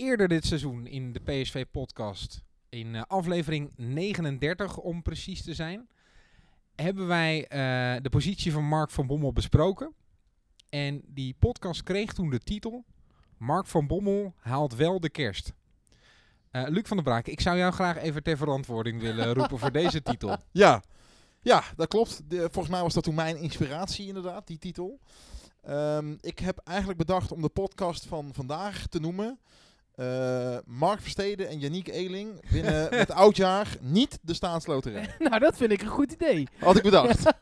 eerder dit seizoen in de PSV-podcast, in eh, aflevering 39 om precies te zijn, hebben wij eh, de positie van Mark van Bommel besproken. En die podcast kreeg toen de titel Mark van Bommel haalt wel de kerst. Eh, Luc van der Braak, ik zou jou graag even ter verantwoording willen roepen voor deze titel. Ja, ja dat klopt. De, volgens mij was dat toen mijn inspiratie inderdaad, die titel. Ehm, ik heb eigenlijk bedacht om de podcast van vandaag te noemen. Eh, Mark Versteden en Yannick Eeling winnen met oudjaar niet de staatsloterij. nou, dat vind ik een goed idee. Had ik bedacht.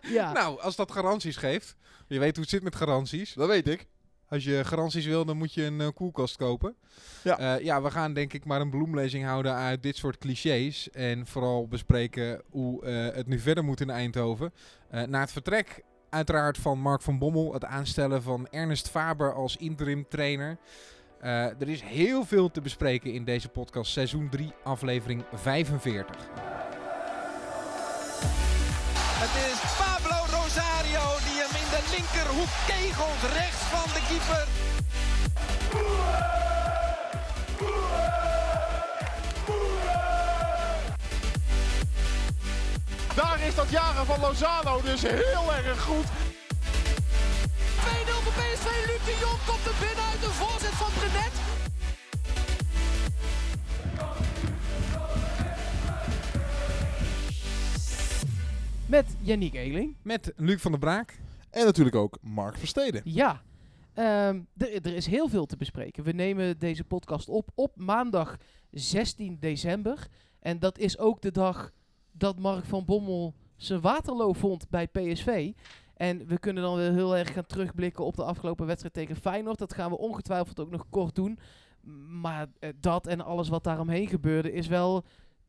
Ja. Nou, als dat garanties geeft. Je weet hoe het zit met garanties. Dat weet ik. Als je garanties wil, dan moet je een eh, koelkast kopen. Ja. Eh, ja, we gaan denk ik maar een bloemlezing houden uit dit soort clichés. En vooral bespreken hoe eh, het nu verder moet in Eindhoven. Eh, na het vertrek uiteraard van Mark van Bommel. Het aanstellen van Ernest Faber als interim trainer. Eh, er is heel veel te bespreken in deze podcast. Seizoen 3, aflevering 45. Het is Pablo Rosario die hem in de linkerhoek kegelt rechts van de keeper. Daar is dat jaren van Lozano dus heel erg goed. 2-0 voor PSV. Luc de Jong komt er binnen de voorzet van Brenet. Met Yannick Eeling. Met Luc van der Braak. En natuurlijk ook Mark Versteden. Ja. Ehm, er, er is heel veel te bespreken. We nemen deze podcast op op maandag 16 december. En dat is ook de dag dat Mark van Bommel zijn Waterloo vond bij PSV. En we kunnen dan weer heel erg gaan terugblikken op de afgelopen wedstrijd tegen Feyenoord. Dat gaan we ongetwijfeld ook nog kort doen. Maar eh, dat en alles wat daaromheen gebeurde is wel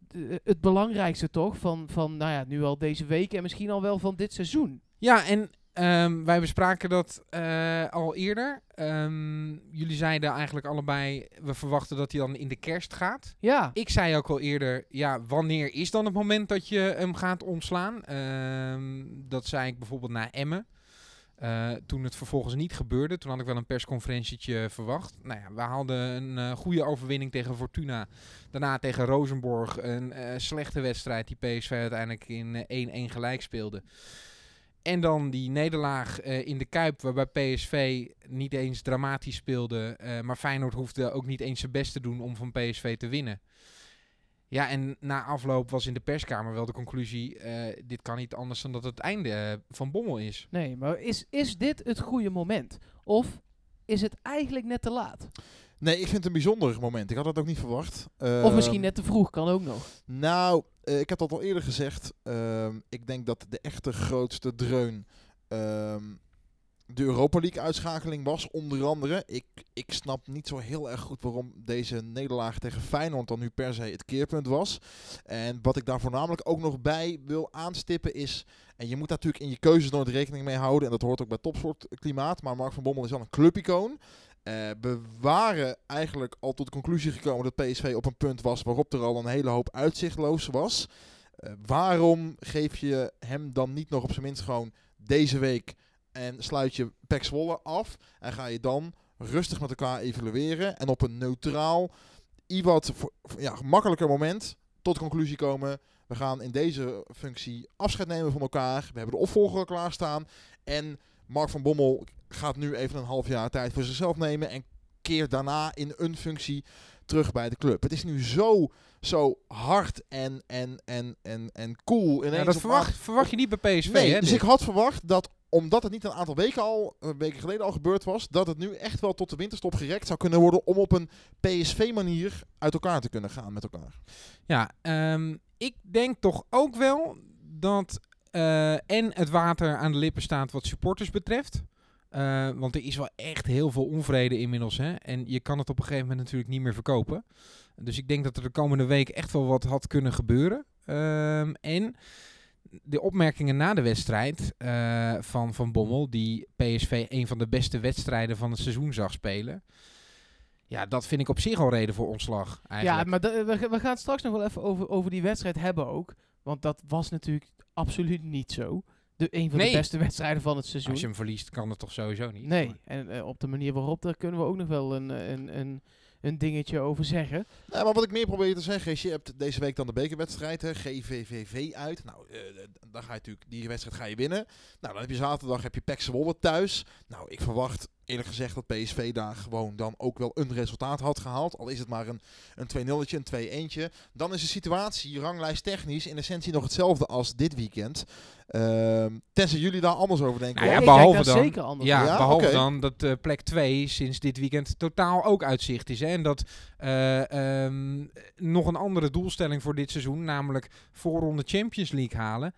eh, het belangrijkste toch? Van, van nou ja, nu al deze week en misschien al wel van dit seizoen. Ja, en ehm, wij bespraken dat eh, al eerder. Ehm, jullie zeiden eigenlijk allebei, we verwachten dat hij dan in de kerst gaat. Ja, Ik zei ook al eerder, ja, wanneer is dan het moment dat je hem gaat ontslaan? Ehm, dat zei ik bijvoorbeeld na Emmen. Eh, toen het vervolgens niet gebeurde, toen had ik wel een persconferentietje verwacht. Nou ja, we hadden een eh, goede overwinning tegen Fortuna. Daarna tegen Rosenborg een slechte wedstrijd die PSV uiteindelijk in eh, 1-1 gelijk speelde. En dan die nederlaag eh, in de Kuip, waarbij PSV niet eens dramatisch speelde. eh, maar Feyenoord hoefde ook niet eens zijn best te doen om van PSV te winnen. Ja, en na afloop was in de perskamer wel de conclusie... eh, dit kan niet anders dan dat het einde van Bommel is. nee, maar is, is dit het goede moment? Of is het eigenlijk net te laat? Nee, ik vind het een bijzonder moment. Ik had dat ook niet verwacht. Of Ehm, misschien net te vroeg, kan ook nog. Nou, eh, ik heb dat al eerder gezegd. Ehm, ik denk dat de echte grootste dreun ehm, de Europa League uitschakeling was, onder andere. Ik, ik snap niet zo heel erg goed waarom deze nederlaag tegen Feyenoord dan nu per se het keerpunt was. En wat ik daar voornamelijk ook nog bij wil aanstippen is... En je moet natuurlijk in je keuzes nooit rekening mee houden. En dat hoort ook bij topsportklimaat. Maar Mark van Bommel is wel een clubicoon. Eh, we waren eigenlijk al tot de conclusie gekomen dat PSV op een punt was waarop er al een hele hoop uitzichtloos was. Eh, waarom geef je hem dan niet nog op zijn minst gewoon deze week en sluit je Pek Zwolle af en ga je dan rustig met elkaar evalueren en op een neutraal, iwat ja, makkelijker moment tot conclusie komen. We gaan in deze functie afscheid nemen van elkaar. We hebben de opvolger klaarstaan. En Mark van Bommel gaat nu even een half jaar tijd voor zichzelf nemen. En keert daarna in een functie terug bij de club. Het is nu zo, zo hard en, en, en, en, en cool. Ja, dat verwacht, acht- verwacht je niet bij PSV, Nee, hè? dus dit? ik had verwacht dat omdat het niet een aantal weken al, een weken geleden al gebeurd was, dat het nu echt wel tot de winterstop gerekt zou kunnen worden om op een PSV-manier uit elkaar te kunnen gaan met elkaar. Ja, ehm, ik denk toch ook wel dat eh, en het water aan de lippen staat wat supporters betreft. Eh, want er is wel echt heel veel onvrede inmiddels. Hè? En je kan het op een gegeven moment natuurlijk niet meer verkopen. Dus ik denk dat er de komende week echt wel wat had kunnen gebeuren. Ehm, en de opmerkingen na de wedstrijd eh, van Van Bommel, die PSV een van de beste wedstrijden van het seizoen zag spelen. Ja, dat vind ik op zich al reden voor ontslag. Eigenlijk. Ja, maar we, ga- we gaan het straks nog wel even over, over die wedstrijd hebben ook. Want dat was natuurlijk absoluut niet zo. De, een van Nee. de beste wedstrijden van het seizoen. Als je hem verliest, kan het toch sowieso niet? Nee, en eh, op de manier waarop, daar kunnen we ook nog wel een, een, een, een dingetje over zeggen. Ja, maar wat ik meer probeer te zeggen is, je hebt deze week dan de bekerwedstrijd, hè, GVVV uit. Nou, eh, dan ga je natuurlijk, die wedstrijd ga je winnen. Nou, dan heb je zaterdag heb je PEC Zwolle thuis. Nou, ik verwacht eerlijk gezegd dat PSV daar gewoon dan ook wel een resultaat had gehaald. Al is het maar een, een 2-0'tje, een 2-1'tje. Dan is de situatie ranglijst technisch in essentie nog hetzelfde als dit weekend. Ehm tenzij jullie daar anders over denken. Nou ja, ik behalve dan- zeker anders Ja, behalve dan dat eh, plek 2 sinds dit weekend totaal ook uitzicht is. Hè? En dat eh, ehm, nog een andere doelstelling voor dit seizoen, namelijk voorronde Champions League halen,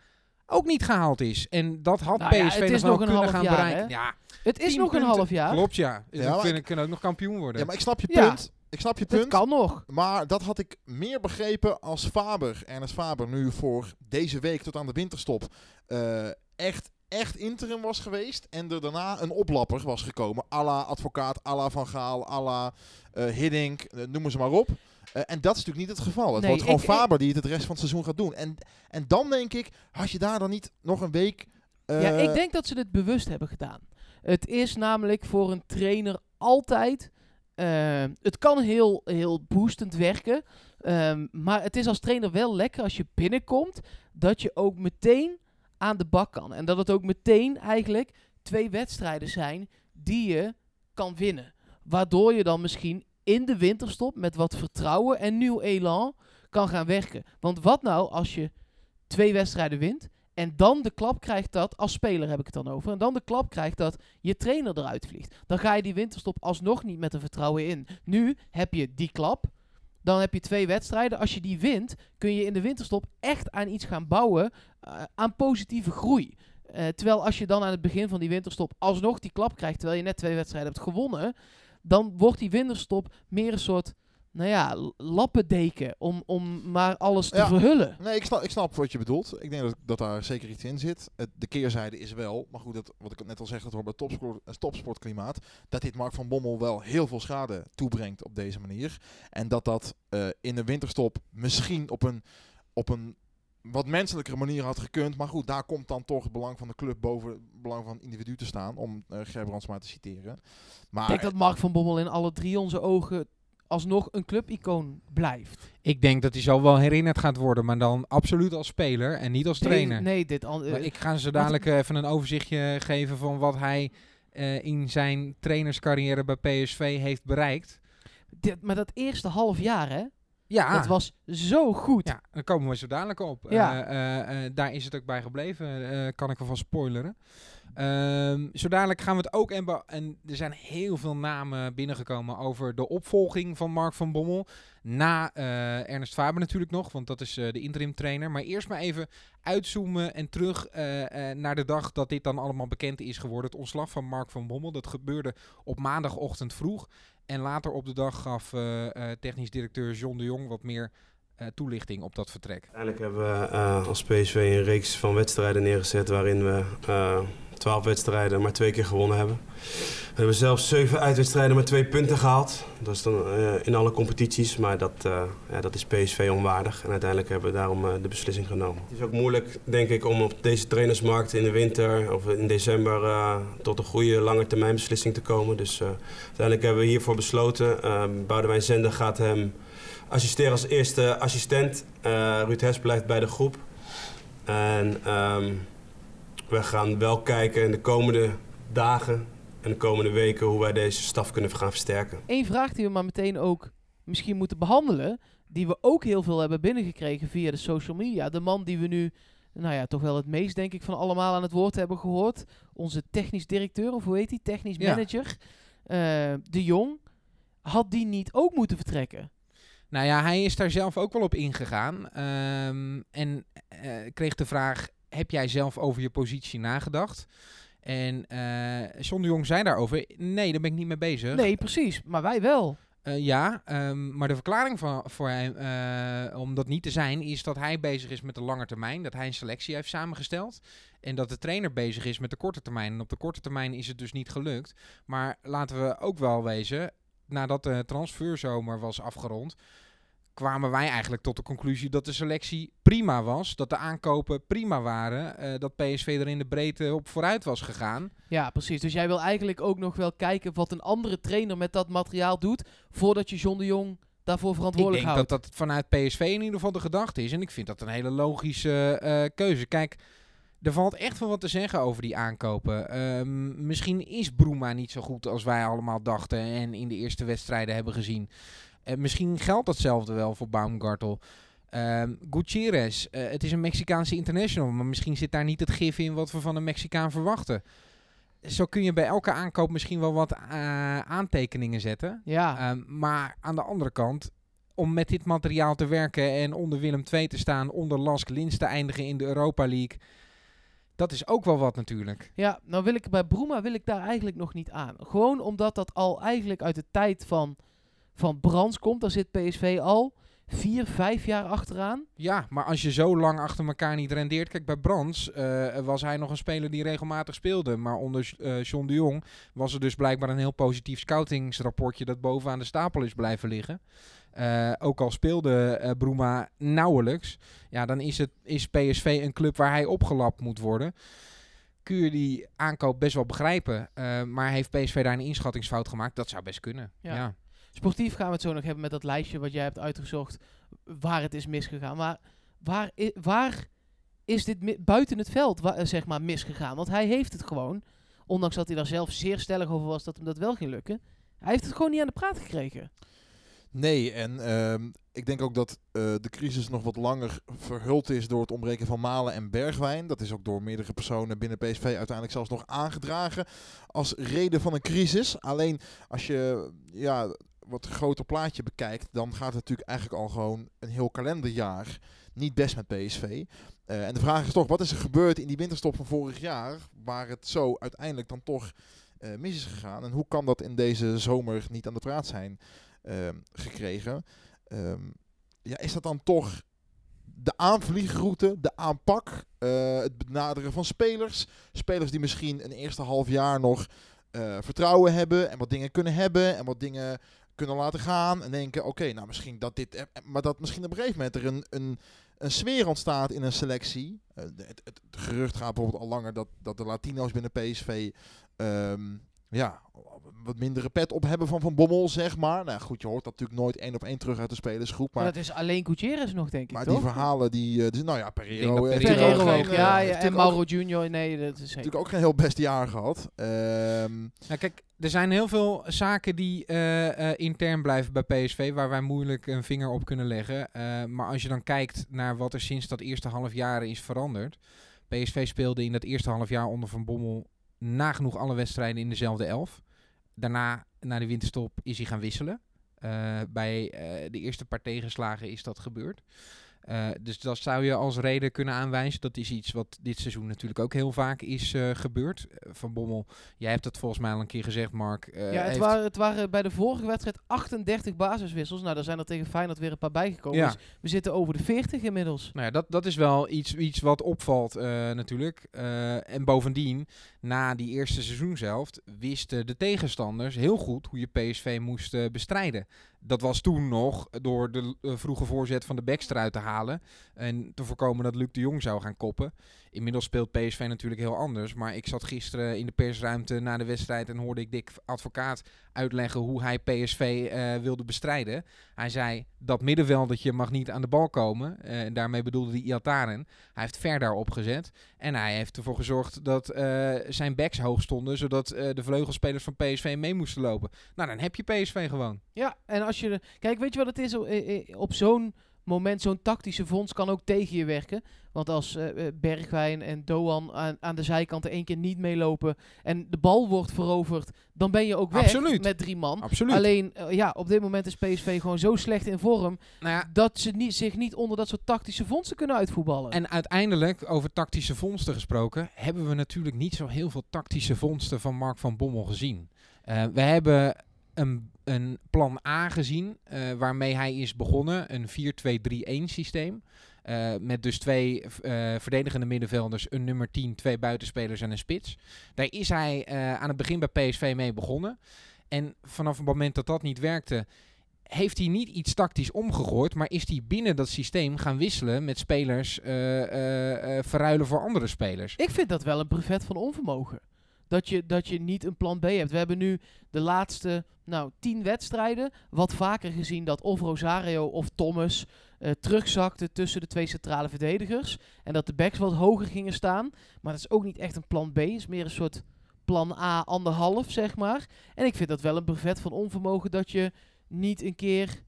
ook niet gehaald is. En dat had Nou ja, PSV het nog wel nog een kunnen half gaan jaar, bereiken. hè? Ja, Het is 10 nog een half jaar. klopt ja. Ja, Ja, kunnen, ik- kunnen ook nog kampioen worden. Ja, maar ik snap je Ja. punt. Ik snap je Het punt. kan nog. Maar dat had ik meer begrepen als Faber, Ernest Faber, nu voor deze week tot aan de winterstop eh, echt, echt interim was geweest. En er daarna een oplapper was gekomen. à la advocaat, à la Van Gaal, à la eh, Hiddink, eh, noem ze maar op. Eh, en dat is natuurlijk niet het geval. Het Nee, wordt gewoon ik- Faber die het het rest van het seizoen gaat doen. En, en dan denk ik, had je daar dan niet nog een week... eh, ja, ik denk dat ze dit bewust hebben gedaan. Het is namelijk voor een trainer altijd. eh, het kan heel, heel boostend werken. ehm, maar het is als trainer wel lekker als je binnenkomt. Dat je ook meteen aan de bak kan. En dat het ook meteen eigenlijk twee wedstrijden zijn die je kan winnen. Waardoor je dan misschien in de winterstop met wat vertrouwen en nieuw elan kan gaan werken. Want wat nou als je twee wedstrijden wint en dan de klap krijgt dat, als speler heb ik het dan over, en dan de klap krijgt dat je trainer eruit vliegt. Dan ga je die winterstop alsnog niet met een vertrouwen in. Nu heb je die klap, dan heb je twee wedstrijden. Als je die wint, kun je in de winterstop echt aan iets gaan bouwen, eh, aan positieve groei. Eh, terwijl als je dan aan het begin van die winterstop alsnog die klap krijgt, terwijl je net twee wedstrijden hebt gewonnen, dan wordt die winterstop meer een soort, nou ja, lappendeken om, om maar alles te Ja. verhullen. Nee, ik snap, ik snap wat je bedoelt. Ik denk dat, dat daar zeker iets in zit. Het, de keerzijde is wel, maar goed, dat, wat ik net al zeg, dat hoort bij topsport, het topsportklimaat, dat dit Mark van Bommel wel heel veel schade toebrengt op deze manier. En dat dat eh, in de winterstop misschien op een, op een wat menselijkere manier had gekund. Maar goed, daar komt dan toch het belang van de club boven het belang van het individu te staan, om uh, Gerbrands maar te citeren. Maar Ik denk dat Mark van Bommel in alle drie onze ogen alsnog een clubicoon blijft. Ik denk dat hij zo wel herinnerd gaat worden, maar dan absoluut als speler en niet als trainer. Nee, nee dit an- Maar ik ga ze dadelijk eh, even een overzichtje geven van wat hij eh, in zijn trainerscarrière bij PSV heeft bereikt. dit, maar dat eerste half jaar, hè, Ja, dat was zo goed. ja daar komen we zo dadelijk op. Ja. Eh, eh, eh, daar is het ook bij gebleven, kan ik alvast spoileren. Um, zo dadelijk gaan we het ook. En er zijn heel veel namen binnengekomen over de opvolging van Mark van Bommel. Na eh, uh, Ernst Faber natuurlijk nog, want dat is eh, de interim trainer. Maar eerst maar even uitzoomen en terug eh, naar de dag dat dit dan allemaal bekend is geworden. Het ontslag van Mark van Bommel. Dat gebeurde op maandagochtend vroeg. En later op de dag gaf technisch directeur John de Jong wat meer toelichting op dat vertrek? Uiteindelijk hebben we als PSV een reeks van wedstrijden neergezet waarin we 12 wedstrijden, maar twee keer gewonnen hebben. We hebben zelfs zeven uitwedstrijden met twee punten gehaald. Dat is dan eh, in alle competities, maar dat, eh, ja, dat is PSV onwaardig. En uiteindelijk hebben we daarom eh, de beslissing genomen. Het is ook moeilijk, denk ik, om op deze trainersmarkt in de winter of in december tot een goede lange termijn beslissing te komen. Dus uiteindelijk hebben we hiervoor besloten. Ehm, Boudewijn Zender gaat hem assisteren als eerste assistent. Ruud Hes blijft bij de groep. En... Ehm, we gaan wel kijken in de komende dagen en de komende weken hoe wij deze staf kunnen gaan versterken. Eén vraag die we maar meteen ook misschien moeten behandelen, die we ook heel veel hebben binnengekregen via de social media. De man die we nu, nou ja, toch wel het meest denk ik van allemaal aan het woord hebben gehoord. Onze technisch directeur, of hoe heet die? Technisch Ja. manager. Uh, de Jong. Had die niet ook moeten vertrekken? Nou ja, hij is daar zelf ook wel op ingegaan. Um, en uh, kreeg de vraag: heb jij zelf over je positie nagedacht? En uh, John de Jong zei daarover: nee, daar ben ik niet mee bezig. Nee, precies. Maar wij wel. Uh, ja, um, maar de verklaring van, voor hem uh, om dat niet te zijn is dat hij bezig is met de lange termijn. Dat hij een selectie heeft samengesteld. En dat de trainer bezig is met de korte termijn. En op de korte termijn is het dus niet gelukt. Maar laten we ook wel wezen, nadat de transferzomer was afgerond, kwamen wij eigenlijk tot de conclusie dat de selectie prima was. Dat de aankopen prima waren. eh, dat PSV er in de breedte op vooruit was gegaan. Ja, precies. Dus jij wil eigenlijk ook nog wel kijken wat een andere trainer met dat materiaal doet, voordat je John de Jong daarvoor Ik verantwoordelijk denk houdt. dat dat vanuit PSV in ieder geval de gedachte is. En ik vind dat een hele logische eh, keuze. Kijk, er valt echt wel wat te zeggen over die aankopen. Ehm, misschien is Bruma niet zo goed als wij allemaal dachten en in de eerste wedstrijden hebben gezien. Eh, misschien geldt datzelfde wel voor Baumgartel. Ehm Gutierrez, eh, het is een Mexicaanse international, maar misschien zit daar niet het gif in wat we van een Mexicaan verwachten. Zo kun je bij elke aankoop misschien wel wat eh, aantekeningen zetten. Ja, Ehm, maar aan de andere kant, om met dit materiaal te werken en onder Willem II te staan, onder Lask Lins te eindigen in de Europa League, dat is ook wel wat natuurlijk. ja, nou wil ik bij Bruma wil ik daar eigenlijk nog niet aan. Gewoon omdat dat al eigenlijk uit de tijd van, van Brands komt. Daar zit PSV al vier, vijf jaar achteraan. Ja, maar als je zo lang achter elkaar niet rendeert. Kijk, bij Brands eh, was hij nog een speler die regelmatig speelde. Maar onder eh John de Jong was er dus blijkbaar een heel positief scoutingsrapportje dat bovenaan de stapel is blijven liggen. Eh, ook al speelde eh Bruma nauwelijks. Ja, dan is, het, is PSV een club waar hij opgelapt moet worden. Kun je die aankoop best wel begrijpen. maar heeft PSV daar een inschattingsfout gemaakt? Dat zou best kunnen. Ja. ja. Sportief gaan we het zo nog hebben met dat lijstje wat jij hebt uitgezocht. Waar het is misgegaan. Maar waar, waar is dit buiten het veld eh, zeg maar misgegaan? Want hij heeft het gewoon. Ondanks dat hij daar zelf zeer stellig over was dat hem dat wel ging lukken. Hij heeft het gewoon niet aan de praat gekregen. Nee, en ehm, ik denk ook dat eh, de crisis nog wat langer verhuld is door het ontbreken van Malen en Bergwijn. Dat is ook door meerdere personen binnen PSV uiteindelijk zelfs nog aangedragen als reden van een crisis. Alleen als je ja, wat groter plaatje bekijkt, dan gaat het natuurlijk eigenlijk al gewoon een heel kalenderjaar niet best met PSV. Eh, en de vraag is toch, wat is er gebeurd in die winterstop van vorig jaar, waar het zo uiteindelijk dan toch eh, mis is gegaan? En hoe kan dat in deze zomer niet aan de praat zijn ehm, gekregen? Ehm, ja, is dat dan toch de aanvliegroute, de aanpak, eh, het benaderen van spelers? Spelers die misschien een eerste half jaar nog vertrouwen hebben en wat dingen kunnen hebben en wat dingen kunnen laten gaan en denken, oké, nou misschien dat dit, eh, maar dat misschien op een gegeven moment er een, een, een sfeer ontstaat in een selectie. Eh, het, het gerucht gaat bijvoorbeeld al langer dat, dat de Latino's binnen PSV ehm, ja, wat mindere pet op hebben van Van Bommel, zeg maar. Nou goed, je hoort dat natuurlijk nooit één op één terug uit de spelersgroep, Maar maar... dat is alleen Gutierrez nog, denk ik, Maar toch? die verhalen, die, eh, dus, nou ja, Pereiro, heeft natuurlijk Ferrero ook geen, eh, ja. En Mauro Junior, nee, dat is natuurlijk ook geen heel best jaar gehad. Ehm, Nou, kijk, er zijn heel veel zaken die eh, eh, intern blijven bij PSV, waar wij moeilijk een vinger op kunnen leggen. Eh, maar als je dan kijkt naar wat er sinds dat eerste half jaar is veranderd. PSV speelde in dat eerste half jaar onder Van Bommel nagenoeg alle wedstrijden in dezelfde elf. Daarna, na de winterstop, is hij gaan wisselen. Eh, bij eh, de eerste paar tegenslagen is dat gebeurd. Eh, dus dat zou je als reden kunnen aanwijzen. Dat is iets wat dit seizoen natuurlijk ook heel vaak is gebeurd. Van Bommel, jij hebt dat volgens mij al een keer gezegd, Mark. ja, het, heeft- waren, het waren bij de vorige wedstrijd 38 basiswissels. Nou, daar zijn er tegen Feyenoord weer een paar bijgekomen. Ja. Dus we zitten over de 40 inmiddels. Nou ja, dat, dat is wel iets, iets wat opvalt natuurlijk. En bovendien, na die eerste seizoenshelft, wisten de tegenstanders heel goed hoe je PSV moest eh, bestrijden. Dat was toen nog door de eh, vroege voorzet van de backs eruit te halen. En te voorkomen dat Luc de Jong zou gaan koppen. Inmiddels speelt PSV natuurlijk heel anders. Maar ik zat gisteren in de persruimte na de wedstrijd en hoorde ik Dick Advocaat uitleggen hoe hij PSV eh, wilde bestrijden. Hij zei, dat middenveldertje mag niet aan de bal komen. En daarmee bedoelde hij Iataren. Hij heeft ver daarop gezet. En hij heeft ervoor gezorgd dat zijn backs hoog stonden. Zodat eh, de vleugelspelers van PSV mee moesten lopen. Nou, dan heb je PSV gewoon. Ja, en als je... Kijk, weet je wat het is? Eh, eh, Op zo'n moment, zo'n tactische fonds kan ook tegen je werken. Want als eh, eh, Bergwijn en Doan aan, aan de zijkanten één keer niet meelopen... en de bal wordt veroverd, dan ben je ook weg Absoluut. met drie man. Absoluut. Alleen, eh, ja, op dit moment is PSV gewoon zo slecht in vorm... nou ja, dat ze niet, zich niet onder dat soort tactische fondsen kunnen uitvoetballen. En uiteindelijk, over tactische vondsten gesproken, hebben we natuurlijk niet zo heel veel tactische vondsten van Mark van Bommel gezien. We hebben een, een plan A gezien, eh, waarmee hij is begonnen, een 4-2-3-1 systeem. Eh, met dus twee eh, verdedigende middenvelders, een nummer 10, twee buitenspelers en een spits. Daar is hij aan het begin bij PSV mee begonnen. En vanaf het moment dat dat niet werkte, heeft hij niet iets tactisch omgegooid, maar is hij binnen dat systeem gaan wisselen met spelers verruilen voor andere spelers. Ik vind dat wel een brevet van onvermogen. Dat je, dat je niet een plan B hebt. We hebben nu de laatste nou, tien wedstrijden wat vaker gezien dat of Rosario of Thomas eh terugzakten tussen de twee centrale verdedigers. En dat de backs wat hoger gingen staan. Maar dat is ook niet echt een plan B. Het is meer een soort plan A anderhalf, zeg maar. En ik vind dat wel een brevet van onvermogen dat je niet een keer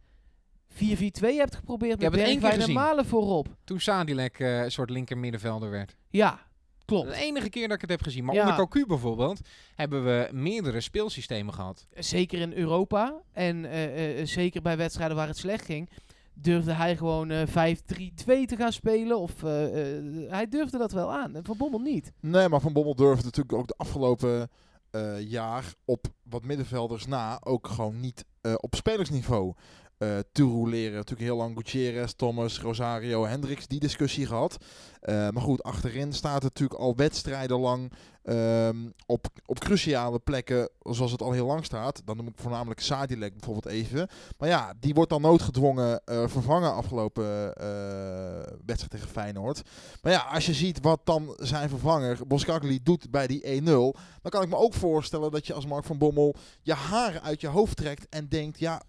4-4-2 hebt geprobeerd met keer Bergwijn en. Malen voorop. Toen Sadilek eh, een soort linker middenvelder werd. Ja, klopt. De enige keer dat ik het heb gezien. Maar Ja. onder Cocu bijvoorbeeld hebben we meerdere speelsystemen gehad. zeker in Europa en eh, eh, zeker bij wedstrijden waar het slecht ging, durfde hij gewoon eh 5-3-2 te gaan spelen. Of eh, eh, hij durfde dat wel aan. En Van Bommel niet. Nee, maar Van Bommel durfde natuurlijk ook de afgelopen eh, jaar op wat middenvelders na ook gewoon niet eh, op spelersniveau eh te roleren. Natuurlijk heel lang Gutierrez, Thomas, Rosario, Hendricks, die discussie gehad. Eh, maar goed, achterin staat het natuurlijk al wedstrijden lang ehm, op, op cruciale plekken, zoals het al heel lang staat. Dan noem ik voornamelijk Sadilek bijvoorbeeld even. Maar ja, die wordt dan noodgedwongen eh, vervangen afgelopen eh, wedstrijd tegen Feyenoord. Maar ja, als je ziet wat dan zijn vervanger Boskakli doet bij die 1-0, dan kan ik me ook voorstellen dat je als Mark van Bommel je haren uit je hoofd trekt en denkt, ja,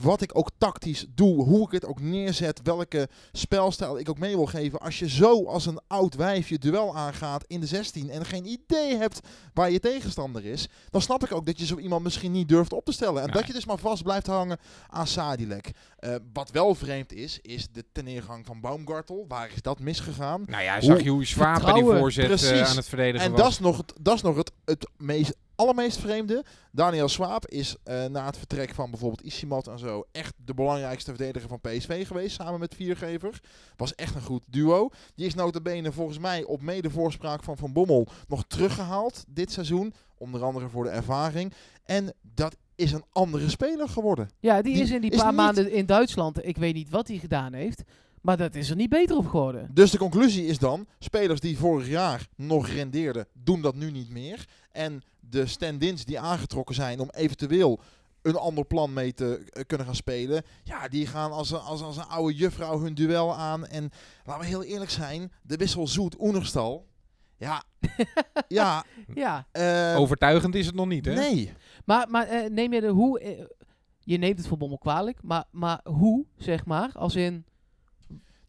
wat ik ook tactisch doe, hoe ik het ook neerzet, welke spelstijl ik ook mee wil geven. Als je zo als een oud wijf je duel aangaat in de 16 en geen idee hebt waar je tegenstander is, dan snap ik ook dat je zo iemand misschien niet durft op te stellen. En Ja. dat je dus maar vast blijft hangen aan Sadilek. Eh, wat wel vreemd is, is de teneergang van Baumgartel. Waar is dat misgegaan? Nou ja, Hoe- zag je hoe Swaap die voorzet eh, Precies. aan het verdedigen En was. dat is nog, het, dat is nog het, het meest, allermeest vreemde. Daniel Swaap is eh, na het vertrek van bijvoorbeeld Isimat en zo echt de belangrijkste verdediger van PSV geweest. Samen met Viergever. Was echt een goed duo. Die is notabene volgens mij op mede voorspraak van Van Bommel nog teruggehaald dit seizoen. Onder andere voor de ervaring. En dat is een andere speler geworden. Ja, die, Die is in die is paar maanden in Duitsland. Ik weet niet wat hij gedaan heeft. Maar dat is er niet beter op geworden. Dus de conclusie is dan, spelers die vorig jaar nog rendeerden, doen dat nu niet meer. En de stand-ins die aangetrokken zijn om eventueel een ander plan mee te eh, kunnen gaan spelen. Ja, die gaan als een, als, als een oude juffrouw hun duel aan. En laten we heel eerlijk zijn, de wissel Zoet Oenerstal. Ja, ja. Ja, eh, Overtuigend is het nog niet, hè? nee. maar, maar eh, neem je de hoe... je neemt het voor Bommel kwalijk, maar, maar hoe, zeg maar, als in...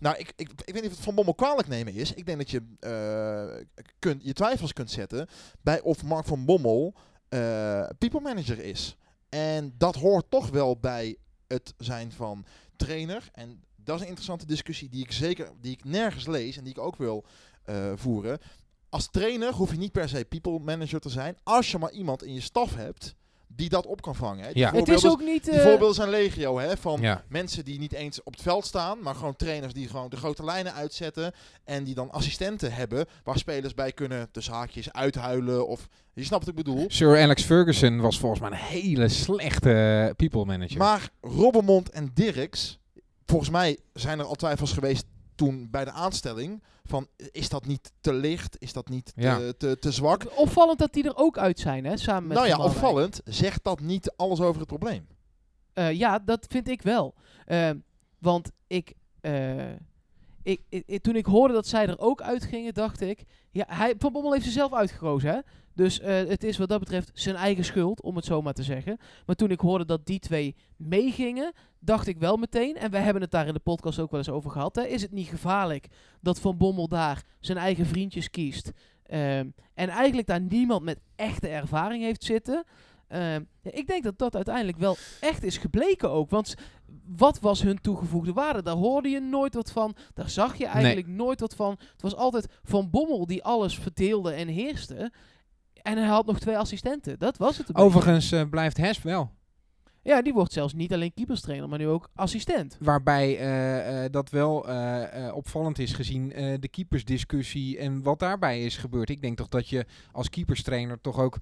Nou, ik, ik, ik weet niet of het van Bommel kwalijk nemen is. Ik denk dat je eh, kunt, je twijfels kunt zetten bij of Mark van Bommel eh, people manager is. En dat hoort toch wel bij het zijn van trainer. En dat is een interessante discussie die ik zeker, die ik nergens lees en die ik ook wil eh, voeren. Als trainer hoef je niet per se people manager te zijn. Als je maar iemand in je staf hebt die dat op kan vangen. Hè. Die Ja. Het is ook niet... die eh, voorbeelden zijn legio, hè, van Ja. mensen die niet eens op het veld staan, maar gewoon trainers die gewoon de grote lijnen uitzetten en die dan assistenten hebben waar spelers bij kunnen tussen haakjes uithuilen of je snapt wat ik bedoel. Sir Alex Ferguson was volgens mij een hele slechte people manager. Maar Robbermond en Dirks, volgens mij zijn er al twijfels geweest toen bij de aanstelling van is dat niet te licht, is dat niet te, Ja. te, te zwak? Opvallend dat die er ook uit zijn, hè, samen met nou ja, opvallend, zegt dat niet alles over het probleem. Eh, ja, dat vind ik wel. Eh, want ik, eh, ik, ik- ik- toen ik hoorde dat zij er ook uitgingen, dacht ik... Ja, hij, Van Bommel heeft ze zelf uitgekozen, hè? Dus eh, het is wat dat betreft zijn eigen schuld, om het zo maar te zeggen. Maar toen ik hoorde dat die twee meegingen, dacht ik wel meteen... En we hebben het daar in de podcast ook wel eens over gehad. Hè, is het niet gevaarlijk dat Van Bommel daar zijn eigen vriendjes kiest... ehm, en eigenlijk daar niemand met echte ervaring heeft zitten... Ehm, ik denk dat dat uiteindelijk wel echt is gebleken ook. Want wat was hun toegevoegde waarde? Daar hoorde je nooit wat van. Daar zag je eigenlijk nooit wat van. Het was altijd Van Bommel die alles verdeelde en heerste. En hij had nog twee assistenten. Dat was het. Overigens eh, blijft Hesp wel. Ja, die wordt zelfs niet alleen keeperstrainer, maar nu ook assistent. Waarbij eh, eh, dat wel opvallend is gezien de keepersdiscussie en wat daarbij is gebeurd. Ik denk toch dat je als keeperstrainer toch ook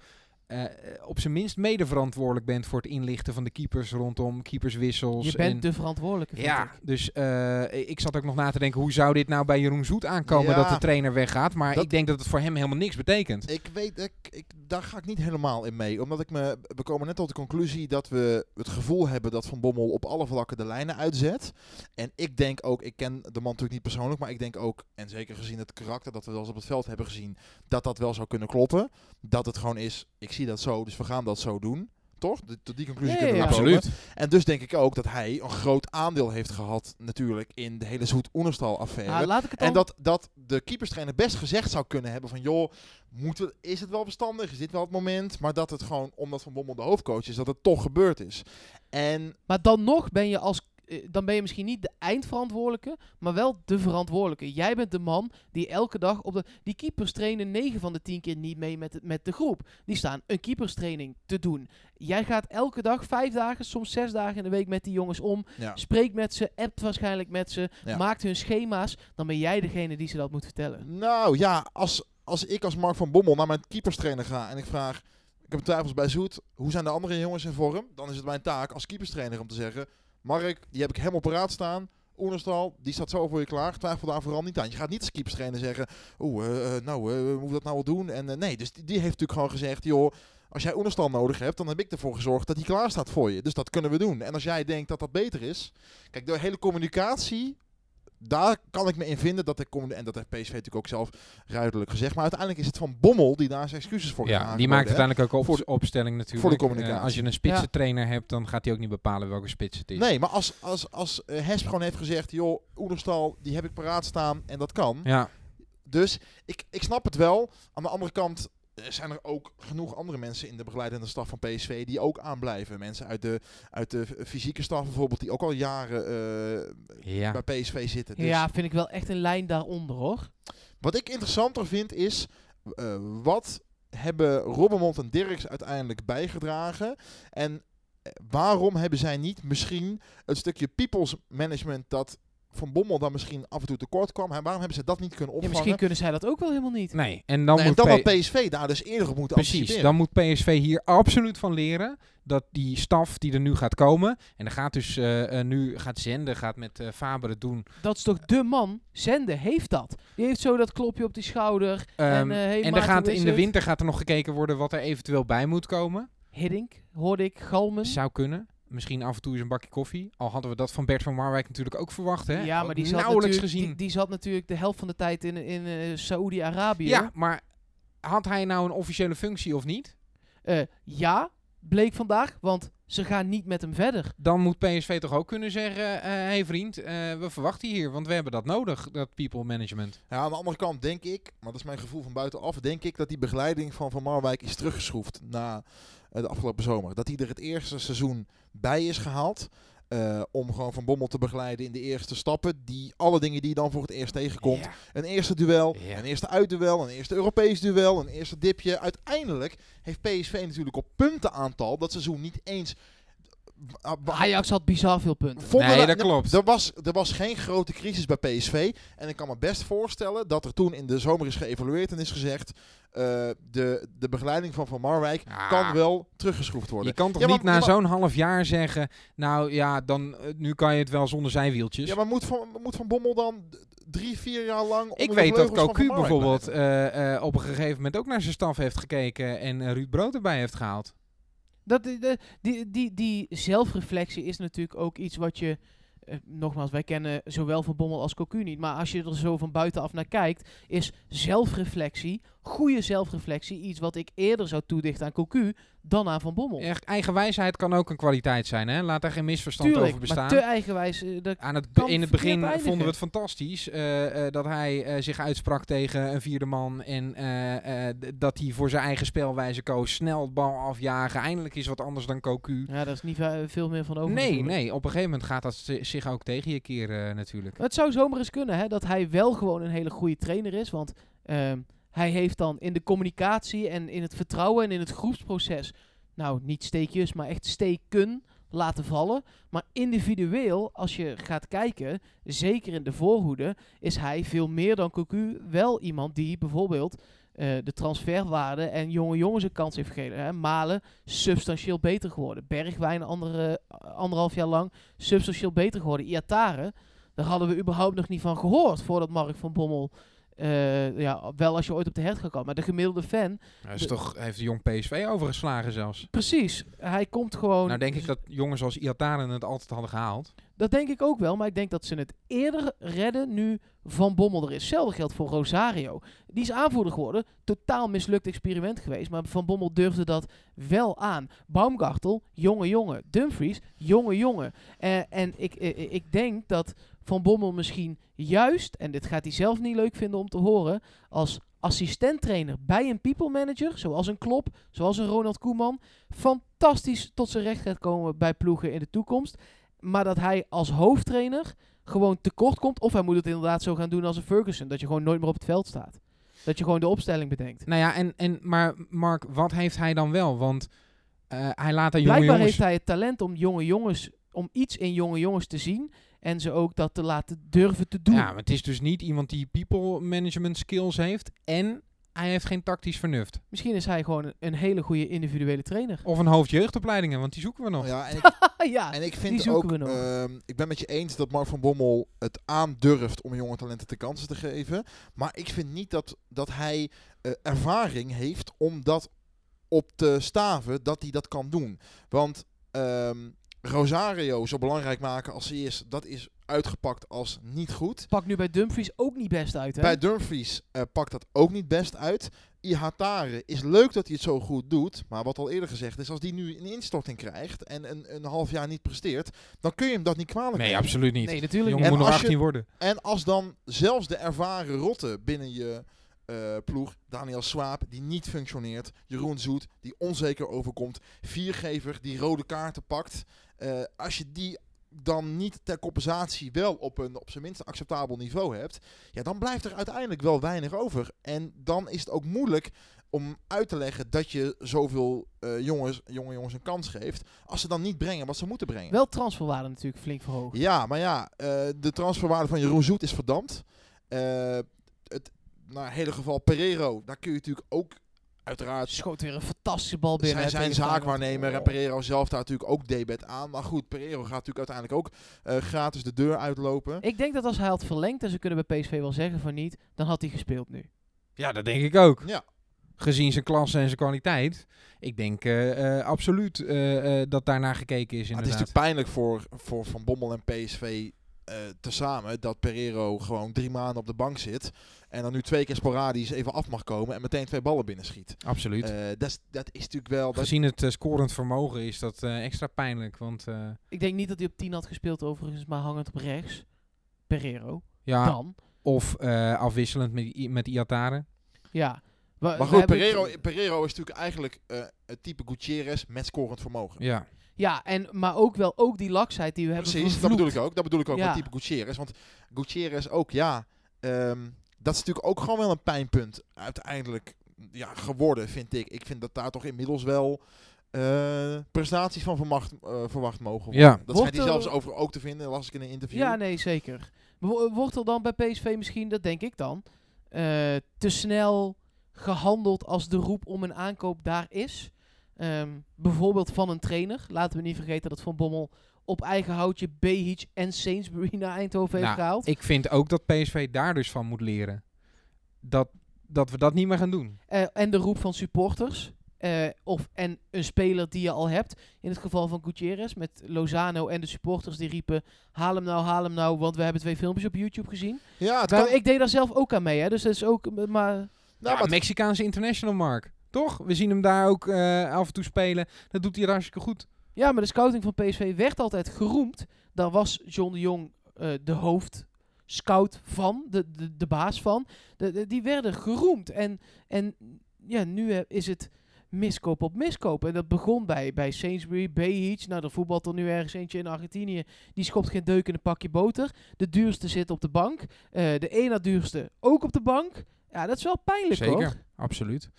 eh, op zijn minst mede verantwoordelijk bent voor het inlichten van de keepers rondom keeperswissels. Je bent en- de verantwoordelijke, vind ja, ik. dus eh, ik zat ook nog na te denken, hoe zou dit nou bij Jeroen Zoet aankomen Ja. dat de trainer weggaat? Maar Dat- ik denk dat het voor hem helemaal niks betekent. Ik weet, ik, ik, daar ga ik niet helemaal in mee. Omdat ik me, we komen net tot de conclusie dat we het gevoel hebben dat Van Bommel op alle vlakken de lijnen uitzet. En ik denk ook, ik ken de man natuurlijk niet persoonlijk, maar ik denk ook, en zeker gezien het karakter dat we wel eens op het veld hebben gezien, dat dat wel zou kunnen kloppen. Dat het gewoon is, ik zie dat zo, dus we gaan dat zo doen. Toch? De- Tot die conclusie kunnen we ja, komen. absoluut. En dus denk ik ook dat hij een groot aandeel heeft gehad natuurlijk in de hele Zoet Oenerstal affaire. Nou, laat ik het dan... En dat, dat de keeperstrainer best gezegd zou kunnen hebben van... joh, moeten we, is het wel verstandig? Is dit wel het moment? Maar dat het gewoon, omdat Van Bommel de hoofdcoach is, dat het toch gebeurd is. En Maar dan nog ben je als. Eh, Dan ben je misschien niet de eindverantwoordelijke, maar wel de verantwoordelijke. Jij bent de man die elke dag op de. Die keepers trainen 9 van de 10 keer niet mee met, het- met de groep. Die staan een keeperstraining te doen. Jij gaat elke dag, vijf dagen, soms zes dagen in de week met die jongens om. ja, Spreekt met ze, appt waarschijnlijk met ze, Ja. maakt hun schema's. Dan ben jij degene die ze dat moet vertellen. nou ja, als, als ik als Mark van Bommel naar mijn keeperstrainer ga en ik vraag... Ik heb twijfels bij Zoet. Hoe zijn de andere jongens in vorm? Dan is het mijn taak als keeperstrainer om te zeggen... Mark, die heb ik helemaal paraat staan. Oenerstal, die staat zo voor je klaar. Twijfel daar vooral niet aan. Je gaat niet als keeperstrainer zeggen... Oeh, eh, eh, nou, eh, hoe we dat nou wel doen? En nee, dus die, die heeft natuurlijk gewoon gezegd... joh, als jij Oenerstal nodig hebt, dan heb ik ervoor gezorgd dat hij klaar staat voor je. Dus dat kunnen we doen. En als jij denkt dat dat beter is... Kijk, de hele communicatie... Daar kan ik me in vinden dat ik commu- en dat heeft PSV natuurlijk ook zelf ruidelijk gezegd. Maar uiteindelijk is het van Bommel die daar zijn excuses voor Ja, die maakt uiteindelijk ook op Voor de- opstelling natuurlijk. voor de communicatie. Eh, als je een spitsentrainer hebt, dan gaat hij ook niet bepalen welke spits het is. Nee, maar als, als, als eh, Hesp gewoon heeft gezegd... joh, Oenerstal, die heb ik paraat staan en dat kan. Ja, Dus ik, ik snap het wel. Aan de andere kant zijn er ook genoeg andere mensen in de begeleidende staf van PSV die ook aanblijven. Mensen uit de, uit de fysieke staf bijvoorbeeld, die ook al jaren eh, ja. bij PSV zitten. Dus Ja, vind ik wel echt een lijn daaronder hoor. wat ik interessanter vind is, eh, wat hebben Robbermond en Dirks uiteindelijk bijgedragen? En eh, waarom hebben zij niet misschien een stukje people's management dat Van Bommel dan misschien af en toe tekort kwam? En waarom hebben ze dat niet kunnen Ja, opvangen? misschien kunnen zij dat ook wel helemaal niet. Nee, en dan Nee, en moet dan P- had PSV daar dus eerder op moeten Precies, anticiperen. dan moet PSV hier absoluut van leren dat die staf die er nu gaat komen, en dan gaat dus eh, eh, nu gaat zenden, gaat met eh Faber het doen. Dat is toch de man? Zende heeft dat. Die heeft zo dat klopje op die schouder. Ehm, en eh hey, en er gaat, in de winter gaat er nog gekeken worden wat er eventueel bij moet komen. Hiddink, hoorde ik, Galmen. Zou kunnen. Misschien af en toe eens een bakje koffie. Al hadden we dat van Bert van Marwijk natuurlijk ook verwacht. Hè? Ja, maar die zat, nauwelijks natuurlijk, gezien. die, die zat natuurlijk de helft van de tijd in, in eh, Saoedi-Arabië. ja, maar had hij nou een officiële functie of niet? Eh, ja, bleek vandaag, want ze gaan niet met hem verder. Dan moet PSV toch ook kunnen zeggen: hé hey vriend, eh, we verwachten hier, want we hebben dat nodig, dat people management. Ja, aan de andere kant denk ik, maar dat is mijn gevoel van buitenaf, denk ik dat die begeleiding van Van Marwijk is teruggeschroefd na eh, de afgelopen zomer. Dat hij er het eerste seizoen bij is gehaald. eh, om gewoon Van Bommel te begeleiden in de eerste stappen. Die, alle dingen die je dan voor het eerst tegenkomt. Ja. Een eerste duel, Ja. een eerste uitduel, een eerste Europees duel, een eerste dipje. Uiteindelijk heeft PSV natuurlijk op puntenaantal dat seizoen niet eens... ah, Ajax had bizar veel punten. vonden Nee, dat klopt. Er was, er was geen grote crisis bij PSV. En ik kan me best voorstellen dat er toen in de zomer is geëvalueerd en is gezegd... eh, de, de begeleiding van Van Marwijk Ja. kan wel teruggeschroefd Je worden. kan toch Ja, maar- niet na zo'n half jaar zeggen, nou ja, dan, eh, nu kan je het wel zonder zijwieltjes. Ja, maar moet Van, moet van Bommel dan drie, vier jaar lang... ik weet dat Cocu bijvoorbeeld eh, eh, op een gegeven moment ook naar zijn staf heeft gekeken en Ruud Brood erbij heeft gehaald. Dat, die, de- die, die, die zelfreflectie is natuurlijk ook iets wat je... eh, nogmaals, wij kennen zowel Van Bommel als Cocu niet. Maar als je er zo van buitenaf naar kijkt, is zelfreflectie, goede zelfreflectie, iets wat ik eerder zou toedichten aan Cocu dan aan Van Bommel. Echt, eigen wijsheid kan ook een kwaliteit zijn, hè? Laat daar geen misverstand Tuurlijk, over bestaan. maar te eigenwijs. eh, Aan het, in het begin vonden we het fantastisch eh, eh, dat hij zich uitsprak tegen een vierde man. En dat hij voor zijn eigen spelwijze koos. Snel het bal afjagen. Eindelijk is wat anders dan Cocu. ja, daar is niet ve- veel meer van over. Nee, natuurlijk. nee. Op een gegeven moment gaat dat zi- zich ook tegen je keren natuurlijk. Het zou zomaar eens kunnen hè, dat hij wel gewoon een hele goede trainer is. Want ehm, hij heeft dan in de communicatie en in het vertrouwen en in het groepsproces, nou niet steekjes, maar echt steken laten vallen. Maar individueel, als je gaat kijken, zeker in de voorhoede, is hij veel meer dan Cocu wel iemand die bijvoorbeeld eh, de transferwaarde en jonge jongens een kans heeft gegeven. Hè. Malen substantieel beter geworden. Bergwijn andere, anderhalf jaar lang substantieel beter geworden. Iataren, daar hadden we überhaupt nog niet van gehoord voordat Mark van Bommel... eh, ja, wel als je ooit op de hert gaat komen. Maar de gemiddelde fan, Hij is De- toch, hij heeft de jong PSV overgeslagen zelfs. precies. Hij komt gewoon... Nou denk ik dat jongens als Iataren het altijd hadden gehaald. Dat denk ik ook wel, maar ik denk dat ze het eerder redden nu Van Bommel er is. Hetzelfde geldt voor Rosario. Die is aanvoerder geworden. Totaal mislukt experiment geweest, maar Van Bommel durfde dat wel aan. Baumgartel, jonge jongen. Dumfries, jonge jongen. Eh, en ik, eh, ik denk dat Van Bommel misschien juist, en dit gaat hij zelf niet leuk vinden om te horen, als assistenttrainer bij een people manager, zoals een Klop, zoals een Ronald Koeman, fantastisch tot zijn recht gaat komen bij ploegen in de toekomst. Maar dat hij als hoofdtrainer gewoon tekort komt. Of hij moet het inderdaad zo gaan doen als een Ferguson. Dat je gewoon nooit meer op het veld staat. Dat je gewoon de opstelling bedenkt. Nou ja, en, en, maar Mark, wat heeft hij dan wel? Want eh, hij laat daar jonge Blijkbaar jongens... heeft hij het talent om jonge jongens, om iets in jonge jongens te zien. En ze ook dat te laten durven te doen. Ja, maar het is dus niet iemand die people management skills heeft. En hij heeft geen tactisch vernuft. Misschien is hij gewoon een, hele goede individuele trainer. Of een hoofd jeugdopleidingen, want die zoeken we nog. Ja, en ik, ja, en ik die vind zoeken ook, we nog. ehm, ik ben met je eens dat Mark van Bommel het aandurft om jonge talenten de kansen te geven. Maar ik vind niet dat, dat hij eh, ervaring heeft om dat op te staven, dat hij dat kan doen. Want ehm, Rosario zo belangrijk maken als hij is, dat is uitgepakt als niet goed. Pak nu bij Dumfries ook niet best uit, hè? Bij Dumfries eh, pakt dat ook niet best uit. Ihatare is leuk dat hij het zo goed doet. Maar wat al eerder gezegd is, als die nu een instorting krijgt en een, een half jaar niet presteert, dan kun je hem dat niet kwalijk Nee, nemen. absoluut niet. nee, natuurlijk jongen moet nog als je- 18 worden. En als dan zelfs de ervaren rotte binnen je eh, ploeg, Daniel Swaap, die niet functioneert, Jeroen Zoet, die onzeker overkomt, Viergever, die rode kaarten pakt. Eh, als je die dan niet ter compensatie wel op een op zijn minst acceptabel niveau hebt, ja, dan blijft er uiteindelijk wel weinig over. En dan is het ook moeilijk om uit te leggen dat je zoveel eh, jongens, jonge jongens een kans geeft, als ze dan niet brengen wat ze moeten brengen. Wel transferwaarde natuurlijk flink verhoogd. Ja, maar ja, eh, de transferwaarde van Jeroen Zoet is verdampt. Eh het nou, hele geval Pereiro, daar kun je natuurlijk ook uiteraard Schoot weer een fantastische bal binnen. zijn, zijn zaakwaarnemer en. Pereiro zelf daar natuurlijk ook debet aan. Maar goed, Pereiro gaat natuurlijk uiteindelijk ook eh, gratis de deur uitlopen. Ik denk dat als hij had verlengd, en ze kunnen bij PSV wel zeggen van niet, dan had hij gespeeld nu. Ja, dat denk ik ook. Ja, Gezien zijn klasse en zijn kwaliteit. Ik denk eh, eh, absoluut eh, eh, dat daarnaar gekeken is Maar het inderdaad. is natuurlijk pijnlijk voor, voor Van Bommel en PSV tezamen dat Pereiro gewoon drie maanden op de bank zit. En dan nu twee keer sporadisch even af mag komen en meteen twee ballen binnenschiet. Absoluut. Eh dat, is, dat is natuurlijk wel... Dat, Gezien het eh, scorend vermogen is dat eh, extra pijnlijk. Want eh, Ik denk niet dat hij op 10 had gespeeld overigens, maar hangend op rechts. Pereiro. ja, Dan. of eh, afwisselend met, met Iatare. Ja. We- maar goed, Pereiro, Pereiro is natuurlijk eigenlijk eh, het type Gutierrez met scorend vermogen. Ja. Ja, en, maar ook wel ook die laksheid die we hebben Precies, dat bedoel ik ook. Dat bedoel ik ook Ja. met type Gutierrez. Want Gutierrez ook, ja, ehm, dat is natuurlijk ook gewoon wel een pijnpunt uiteindelijk ja, geworden, vind ik. Ik vind dat daar toch inmiddels wel eh, prestaties van verwacht, eh, verwacht mogen worden. Ja. Dat schijnt hij zelfs over ook te vinden, las ik in een interview. Ja, nee, zeker. Wo- Wordt er dan bij PSV misschien, dat denk ik dan, eh, te snel gehandeld als de roep om een aankoop daar is? Ehm, bijvoorbeeld van een trainer. Laten we niet vergeten dat Van Bommel op eigen houtje Behic en Sainsbury naar Eindhoven heeft Nou, gehaald. Ik vind ook dat PSV daar dus van moet leren. Dat, dat we dat niet meer gaan doen. Eh, en de roep van supporters. Eh, of, en een speler die je al hebt. In het geval van Gutierrez met Lozano en de supporters die riepen... Haal hem nou, haal hem nou, want we hebben twee filmpjes op YouTube gezien. Ja, het Maar kan, ik deed daar zelf ook aan mee, hè. Dus dat is ook... Maar nou, ja, maar Mexicaanse international, Mark. Toch? We zien hem daar ook eh, af en toe spelen. Dat doet hij hartstikke goed. Ja, maar de scouting van PSV werd altijd geroemd. Daar was John de Jong eh, de hoofdscout van, de, de, de baas van. De, de- die werden geroemd. En, en ja, nu eh, is het miskoop op miskoop. En dat begon bij, bij Sainsbury, Behic. Nou, er voetbalt er nu ergens eentje in Argentinië. Die schopt geen deuk in een pakje boter. De duurste zit op de bank. Eh, de ene na duurste ook op de bank. Ja, dat is wel pijnlijk Zeker, hoor. absoluut.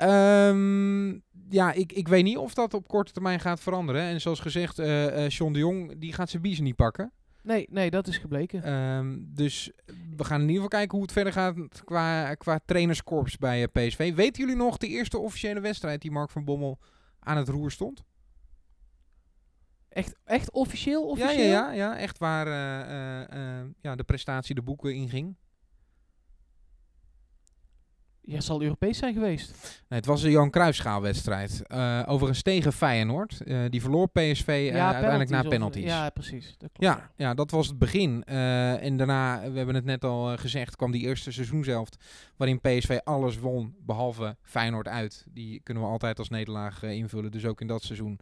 Ehm, ja, ik, ik weet niet of dat op korte termijn gaat veranderen. En zoals gezegd, eh eh John de Jong die gaat zijn biezen niet pakken. Nee, nee, dat is gebleken. Ehm, dus we gaan in ieder geval kijken hoe het verder gaat qua, qua trainerskorps bij eh, PSV. Weten jullie nog de eerste officiële wedstrijd die Mark van Bommel aan het roer stond? Echt, echt officieel? Ja, officieel? ja, ja, ja, echt waar ja, de prestatie de boeken inging. Ja, zal Europees zijn geweest. Nee, het was een Johan Cruijffschaalwedstrijd. eh overigens tegen Feyenoord. Eh, die verloor PSV eh, uiteindelijk na penalties of-. Ja, precies. Dat klopt, Ja, ja, dat was het begin. En daarna, we hebben het net al gezegd, kwam die eerste seizoenshelft waarin PSV alles won, behalve Feyenoord uit. Die kunnen we altijd als nederlaag invullen, dus ook in dat seizoen.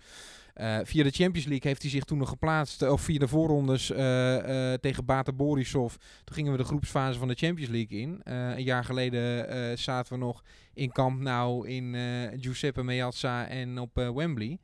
Eh, via de Champions League heeft hij zich toen nog geplaatst, eh, of via de voorrondes eh, tegen Bata Borisov. Toen gingen we de groepsfase van de Champions League in. Een jaar geleden zaten we nog in Camp Nou, in Giuseppe Meazza en op Wembley.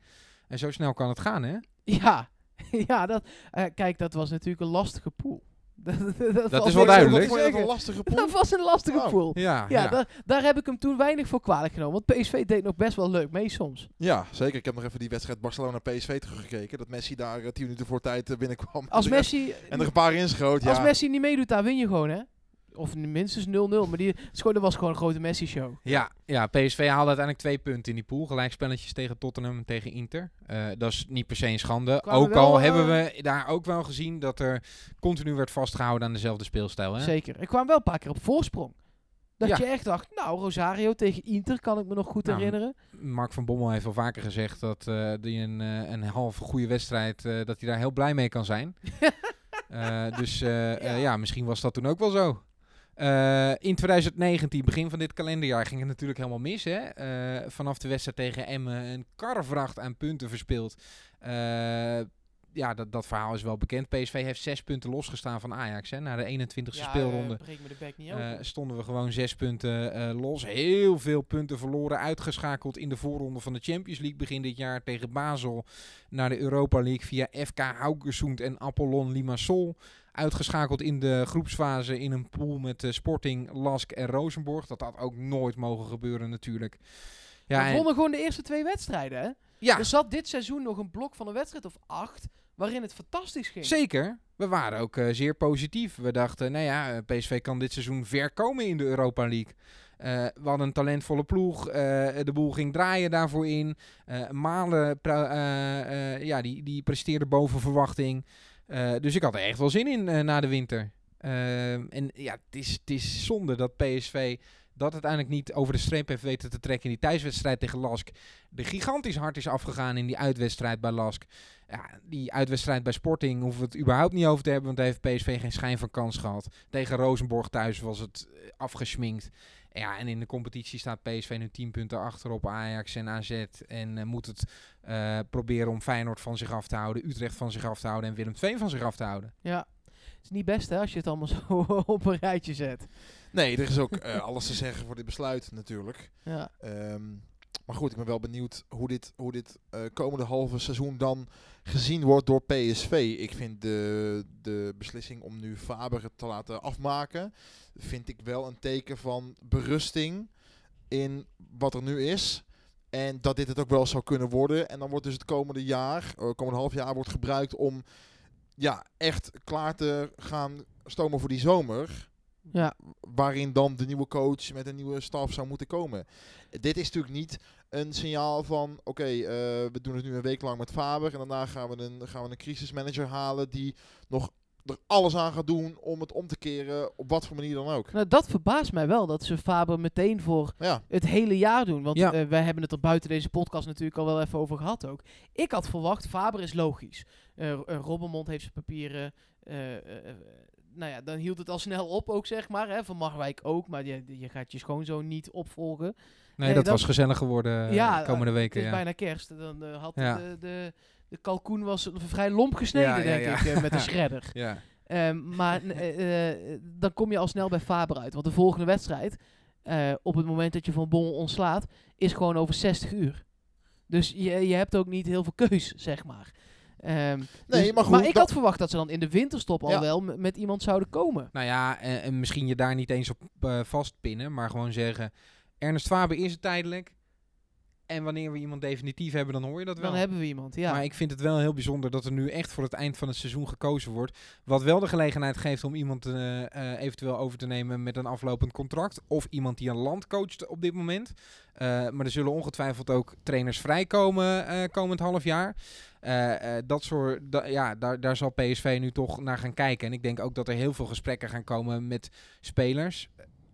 En zo snel kan het gaan, hè? Ja, ja dat, kijk, dat was natuurlijk een lastige pool. dat, is wel duidelijk. dat een lastige pool? Dat was een lastige Oh. pool. Ja, Ja, Daar, daar heb ik hem toen weinig voor kwalijk genomen. Want PSV deed nog best wel leuk mee soms. Ja, zeker. Ik heb nog even die wedstrijd Barcelona-PSV teruggekeken. Dat Messi daar eh, tien minuten voor tijd eh, binnenkwam. Als En Messi, En er een paar inschoot, ja. als Messi niet meedoet, daar win je gewoon, hè? Of minstens 0-0. Maar die, was gewoon een grote Messi-show. Ja, ja, PSV haalde uiteindelijk twee punten in die pool. Gelijkspelletjes tegen Tottenham en tegen Inter. Eh, dat is niet per se een schande. Kwamen ook wel, al eh, hebben we daar ook wel gezien dat er continu werd vastgehouden aan dezelfde speelstijl. Hè? Zeker. Ik kwam wel een paar keer op voorsprong. Dat Ja. je echt dacht, nou, Rosario tegen Inter kan ik me nog goed Nou, herinneren. Mark van Bommel heeft al vaker gezegd dat eh die een, een halve goede wedstrijd, dat hij daar heel blij mee kan zijn. Dus Ja. ja, misschien was dat toen ook wel zo. Eh, in 2019, begin van dit kalenderjaar, ging het natuurlijk helemaal mis. Hè? Eh, vanaf de wedstrijd tegen Emmen een karrevracht aan punten verspeeld. Eh, ja, dat, dat verhaal is wel bekend. PSV heeft zes punten losgestaan van Ajax. Hè? Na de 21ste speelronde de stonden we gewoon zes punten los. Heel veel punten verloren. Uitgeschakeld in de voorronde van de Champions League begin dit jaar tegen Basel. Naar de Europa League via FK Haugesund en Apollon Limassol. Uitgeschakeld in de groepsfase in een pool met eh, Sporting, Lask en Rosenborg. Dat had ook nooit mogen gebeuren natuurlijk. Ja, we en- wonnen gewoon de eerste twee wedstrijden, hè? ja Er zat dit seizoen nog een blok van een wedstrijd of acht, waarin het fantastisch ging. Zeker. We waren ook eh, zeer positief. We dachten, nou ja, eh, PSV kan dit seizoen ver komen in de Europa League. We hadden een talentvolle ploeg. de boel ging draaien daarvoor in. Malen ja, die, die presteerde boven verwachting. Eh, dus ik had er echt wel zin in eh, na de winter. Ehm, en ja, het is, het is zonde dat PSV dat uiteindelijk niet over de streep heeft weten te trekken in die thuiswedstrijd tegen Lask. De gigantisch hard is afgegaan in die uitwedstrijd bij Lask. Ja, die uitwedstrijd bij Sporting hoeven we het überhaupt niet over te hebben, want daar heeft PSV geen schijn van kans gehad. Tegen Rosenborg thuis was het eh, afgesminkt. Ja, en in de competitie staat PSV nu 10 punten achter op Ajax en AZ. En eh, moet het eh, proberen om Feyenoord van zich af te houden, Utrecht van zich af te houden en Willem II van zich af te houden. Ja. Het is niet best, hè, als je het allemaal zo op een rijtje zet. Nee, er is ook eh, alles te zeggen voor dit besluit natuurlijk. Ja. Ehm, maar goed, ik ben wel benieuwd hoe dit, hoe dit eh, komende halve seizoen dan gezien wordt door PSV. Ik vind de, de beslissing om nu Faber te laten afmaken, vind ik wel een teken van berusting in wat er nu is. En dat dit het ook wel zou kunnen worden. En dan wordt dus het komende jaar, eh, komende half jaar, wordt gebruikt om ja, echt klaar te gaan stomen voor die zomer Ja. waarin dan de nieuwe coach met een nieuwe staf zou moeten komen. Dit is natuurlijk niet een signaal van, oké, eh, we doen het nu een week lang met Faber en daarna gaan we een, gaan we een crisismanager halen die nog er alles aan gaat doen om het om te keren, op wat voor manier dan ook. Nou, dat verbaast mij wel, dat ze Faber meteen voor Ja, het hele jaar doen. Want Ja. eh, wij hebben het er buiten deze podcast natuurlijk al wel even over gehad ook. Ik had verwacht, Faber is logisch. Eh eh, Robbermond heeft zijn papieren. eh, eh, eh, nou ja, dan hield het al snel op ook, zeg maar. Hè, van Marwijk ook, maar je, je gaat je schoonzoon niet opvolgen. Nee, Nee, dat dat- was gezellig geworden eh, ja, de komende Het weken. is Ja. bijna kerst. Dan eh, had Ja. de, de, de kalkoen was vrij lomp gesneden, denk ik, eh, met een shredder. Ja. Ehm, maar dan kom je al snel bij Faber uit. Want de volgende wedstrijd, op het moment dat je Van Bommel ontslaat, is gewoon over 60 uur. Dus je, je hebt ook niet heel veel keus, zeg maar. Ehm, Nee, dus- maar goed, ik had verwacht dat ze dan in de winterstop al Ja. wel met iemand zouden komen. Nou ja, en, en misschien je daar niet eens op eh, vastpinnen, maar gewoon zeggen: Ernest Faber is het tijdelijk. En wanneer we iemand definitief hebben, dan hoor je dat wel. Dan hebben we iemand, ja. Maar ik vind het wel heel bijzonder dat er nu echt voor het eind van het seizoen gekozen wordt. Wat wel de gelegenheid geeft om iemand eh, eh, eventueel over te nemen met een aflopend contract. Of iemand die een land coacht op dit moment. Eh, maar er zullen ongetwijfeld ook trainers vrijkomen eh komend half jaar. Eh, eh, dat soort, da- ja, daar, daar zal PSV nu toch naar gaan kijken. En ik denk ook dat er heel veel gesprekken gaan komen met spelers.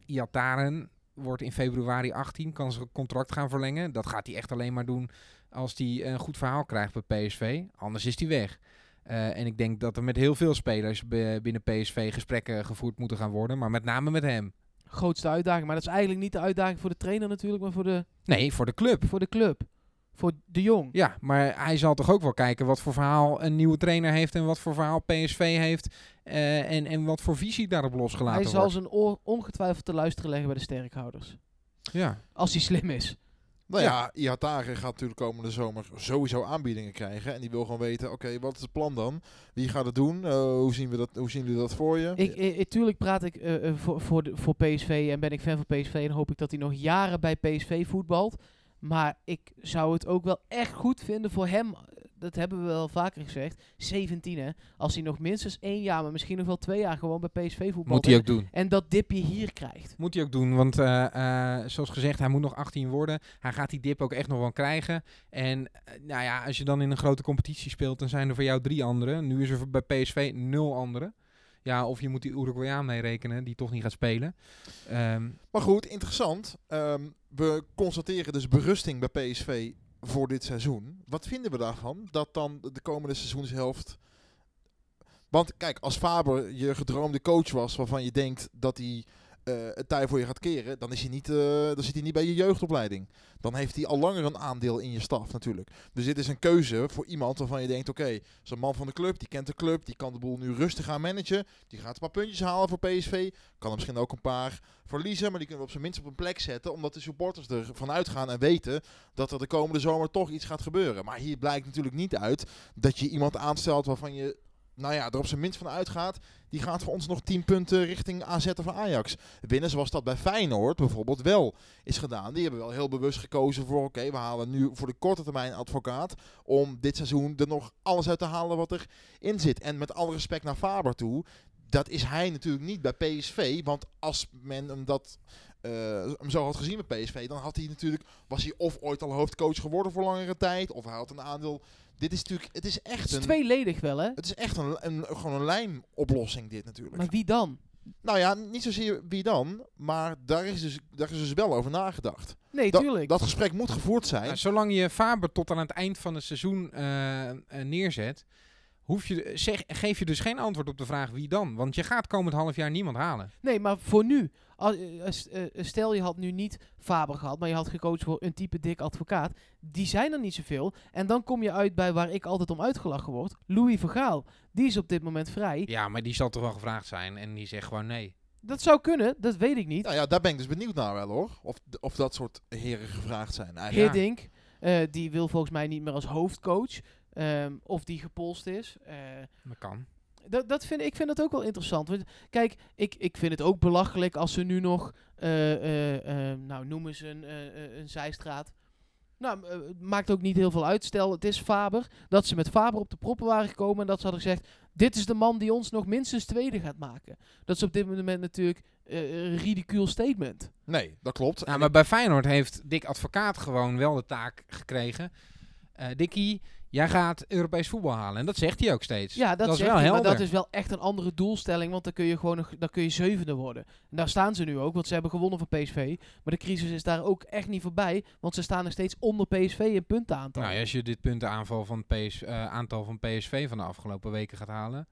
Iataren wordt in februari 18, kan zijn contract gaan verlengen. Dat gaat hij echt alleen maar doen als hij een goed verhaal krijgt bij PSV. Anders is hij weg. Eh, en ik denk dat er met heel veel spelers binnen PSV gesprekken gevoerd moeten gaan worden. Maar met name met hem. Grootste uitdaging. Maar dat is eigenlijk niet de uitdaging voor de trainer natuurlijk, maar voor de, Nee, voor de club. voor de club. Voor de Jong. Ja, maar hij zal toch ook wel kijken wat voor verhaal een nieuwe trainer heeft en wat voor verhaal PSV heeft. eh, en, en wat voor visie daarop losgelaten Hij zal wordt. zijn oor ongetwijfeld te luisteren leggen bij de sterkhouders. Ja. Als hij slim is. Nou ja, Ihatare gaat natuurlijk komende zomer sowieso aanbiedingen krijgen. En die wil gewoon weten, oké, wat is het plan dan? Wie gaat het doen? Eh, hoe, zien we dat, hoe zien jullie dat voor je? Ik, ik, tuurlijk praat ik eh, eh, voor, voor, de, voor PSV en ben ik fan van PSV en hoop ik dat hij nog jaren bij PSV voetbalt. Maar ik zou het ook wel echt goed vinden voor hem. Dat hebben we wel vaker gezegd. 17 hè. Als hij nog minstens één jaar, maar misschien nog wel twee jaar gewoon bij PSV voetbalt. Moet hij ook doen. En dat dipje hier krijgt. Moet hij ook doen, want eh, eh, zoals gezegd, hij moet nog 18 worden. Hij gaat die dip ook echt nog wel krijgen. En eh, nou ja, als je dan in een grote competitie speelt, dan zijn er voor jou drie anderen. Nu is er bij PSV nul anderen. Ja, of je moet die Uruguayaan meerekenen, die toch niet gaat spelen. Ehm, Maar goed, interessant. Ehm, we constateren dus berusting bij PSV voor dit seizoen. Wat vinden we daarvan? Dat dan de komende seizoenshelft... Want kijk, als Faber je gedroomde coach was waarvan je denkt dat hij eh, het tij voor je gaat keren, dan, is niet, eh, dan zit hij niet bij je jeugdopleiding. Dan heeft hij al langer een aandeel in je staf natuurlijk. Dus dit is een keuze voor iemand waarvan je denkt, oké, okay, is een man van de club, die kent de club, die kan de boel nu rustig gaan managen. Die gaat een paar puntjes halen voor PSV. Kan er misschien ook een paar verliezen, maar die kunnen we op zijn minst op een plek zetten. Omdat de supporters ervan uitgaan en weten dat er de komende zomer toch iets gaat gebeuren. Maar hier blijkt natuurlijk niet uit dat je iemand aanstelt waarvan je nou ja, er op zijn minst van uitgaat, die gaat voor ons nog 10 punten richting AZ of Ajax winnen. Zoals dat bij Feyenoord bijvoorbeeld wel is gedaan. Die hebben wel heel bewust gekozen voor, oké, we halen nu voor de korte termijn advocaat om dit seizoen er nog alles uit te halen wat erin zit. En met alle respect naar Faber toe, dat is hij natuurlijk niet bij PSV. Want als men hem dat hem zo had gezien bij PSV, dan had hij natuurlijk, was hij of ooit al hoofdcoach geworden voor langere tijd, of hij had een aandeel. Dit is natuurlijk, het is echt Het is een, tweeledig wel, hè? het is echt een, een, gewoon een lijmoplossing dit natuurlijk. Maar wie dan? Nou ja, niet zozeer wie dan, maar daar is dus, daar is dus wel over nagedacht. Nee, Dat- tuurlijk. Dat gesprek moet gevoerd zijn. nou, zolang je Faber tot aan het eind van het seizoen eh, eh, neerzet, hoef je, zeg, geef je dus geen antwoord op de vraag wie dan. Want je gaat komend half jaar niemand halen. Nee, maar voor nu. Als, eh, s- eh, stel je had nu niet Faber gehad, maar je had gecoacht voor een type dik advocaat. Die zijn er niet zoveel. En dan kom je uit bij waar ik altijd om uitgelachen word. Louis Vergaal. Die is op dit moment vrij. Ja, maar die zal toch wel gevraagd zijn en die zegt gewoon nee. Dat zou kunnen, dat weet ik niet. Nou ja, daar ben ik dus benieuwd naar wel hoor. Of, of dat soort heren gevraagd zijn eigenlijk. Hiddink, eh, die wil volgens mij niet meer als hoofdcoach. Ehm, of die gepolst is. Eh, Dat kan. dat, dat vind, ik vind dat ook wel interessant. Want, kijk, ik, ik vind het ook belachelijk als ze nu nog, eh, eh, eh, nou noemen ze een, een zijstraat. Nou, het maakt ook niet heel veel uit. Stel, het is Faber. Dat ze met Faber op de proppen waren gekomen. En dat ze hadden gezegd, dit is de man die ons nog minstens tweede gaat maken. Dat is op dit moment natuurlijk een ridicuul statement. Nee, dat klopt. En maar bij Feyenoord heeft Dick Advocaat gewoon wel de taak gekregen. Eh Dikkie, jij gaat Europees voetbal halen. En dat zegt hij ook steeds. Ja, dat, is wel hij, helder. maar dat is wel echt een andere doelstelling. Want dan kun je gewoon nog, dan kun je zevende worden. En daar staan ze nu ook, want ze hebben gewonnen van PSV. Maar de crisis is daar ook echt niet voorbij. Want ze staan nog steeds onder PSV in puntenaantal. Nou, als je dit puntenaanval van PS, eh, aantal van PSV van de afgelopen weken gaat halen,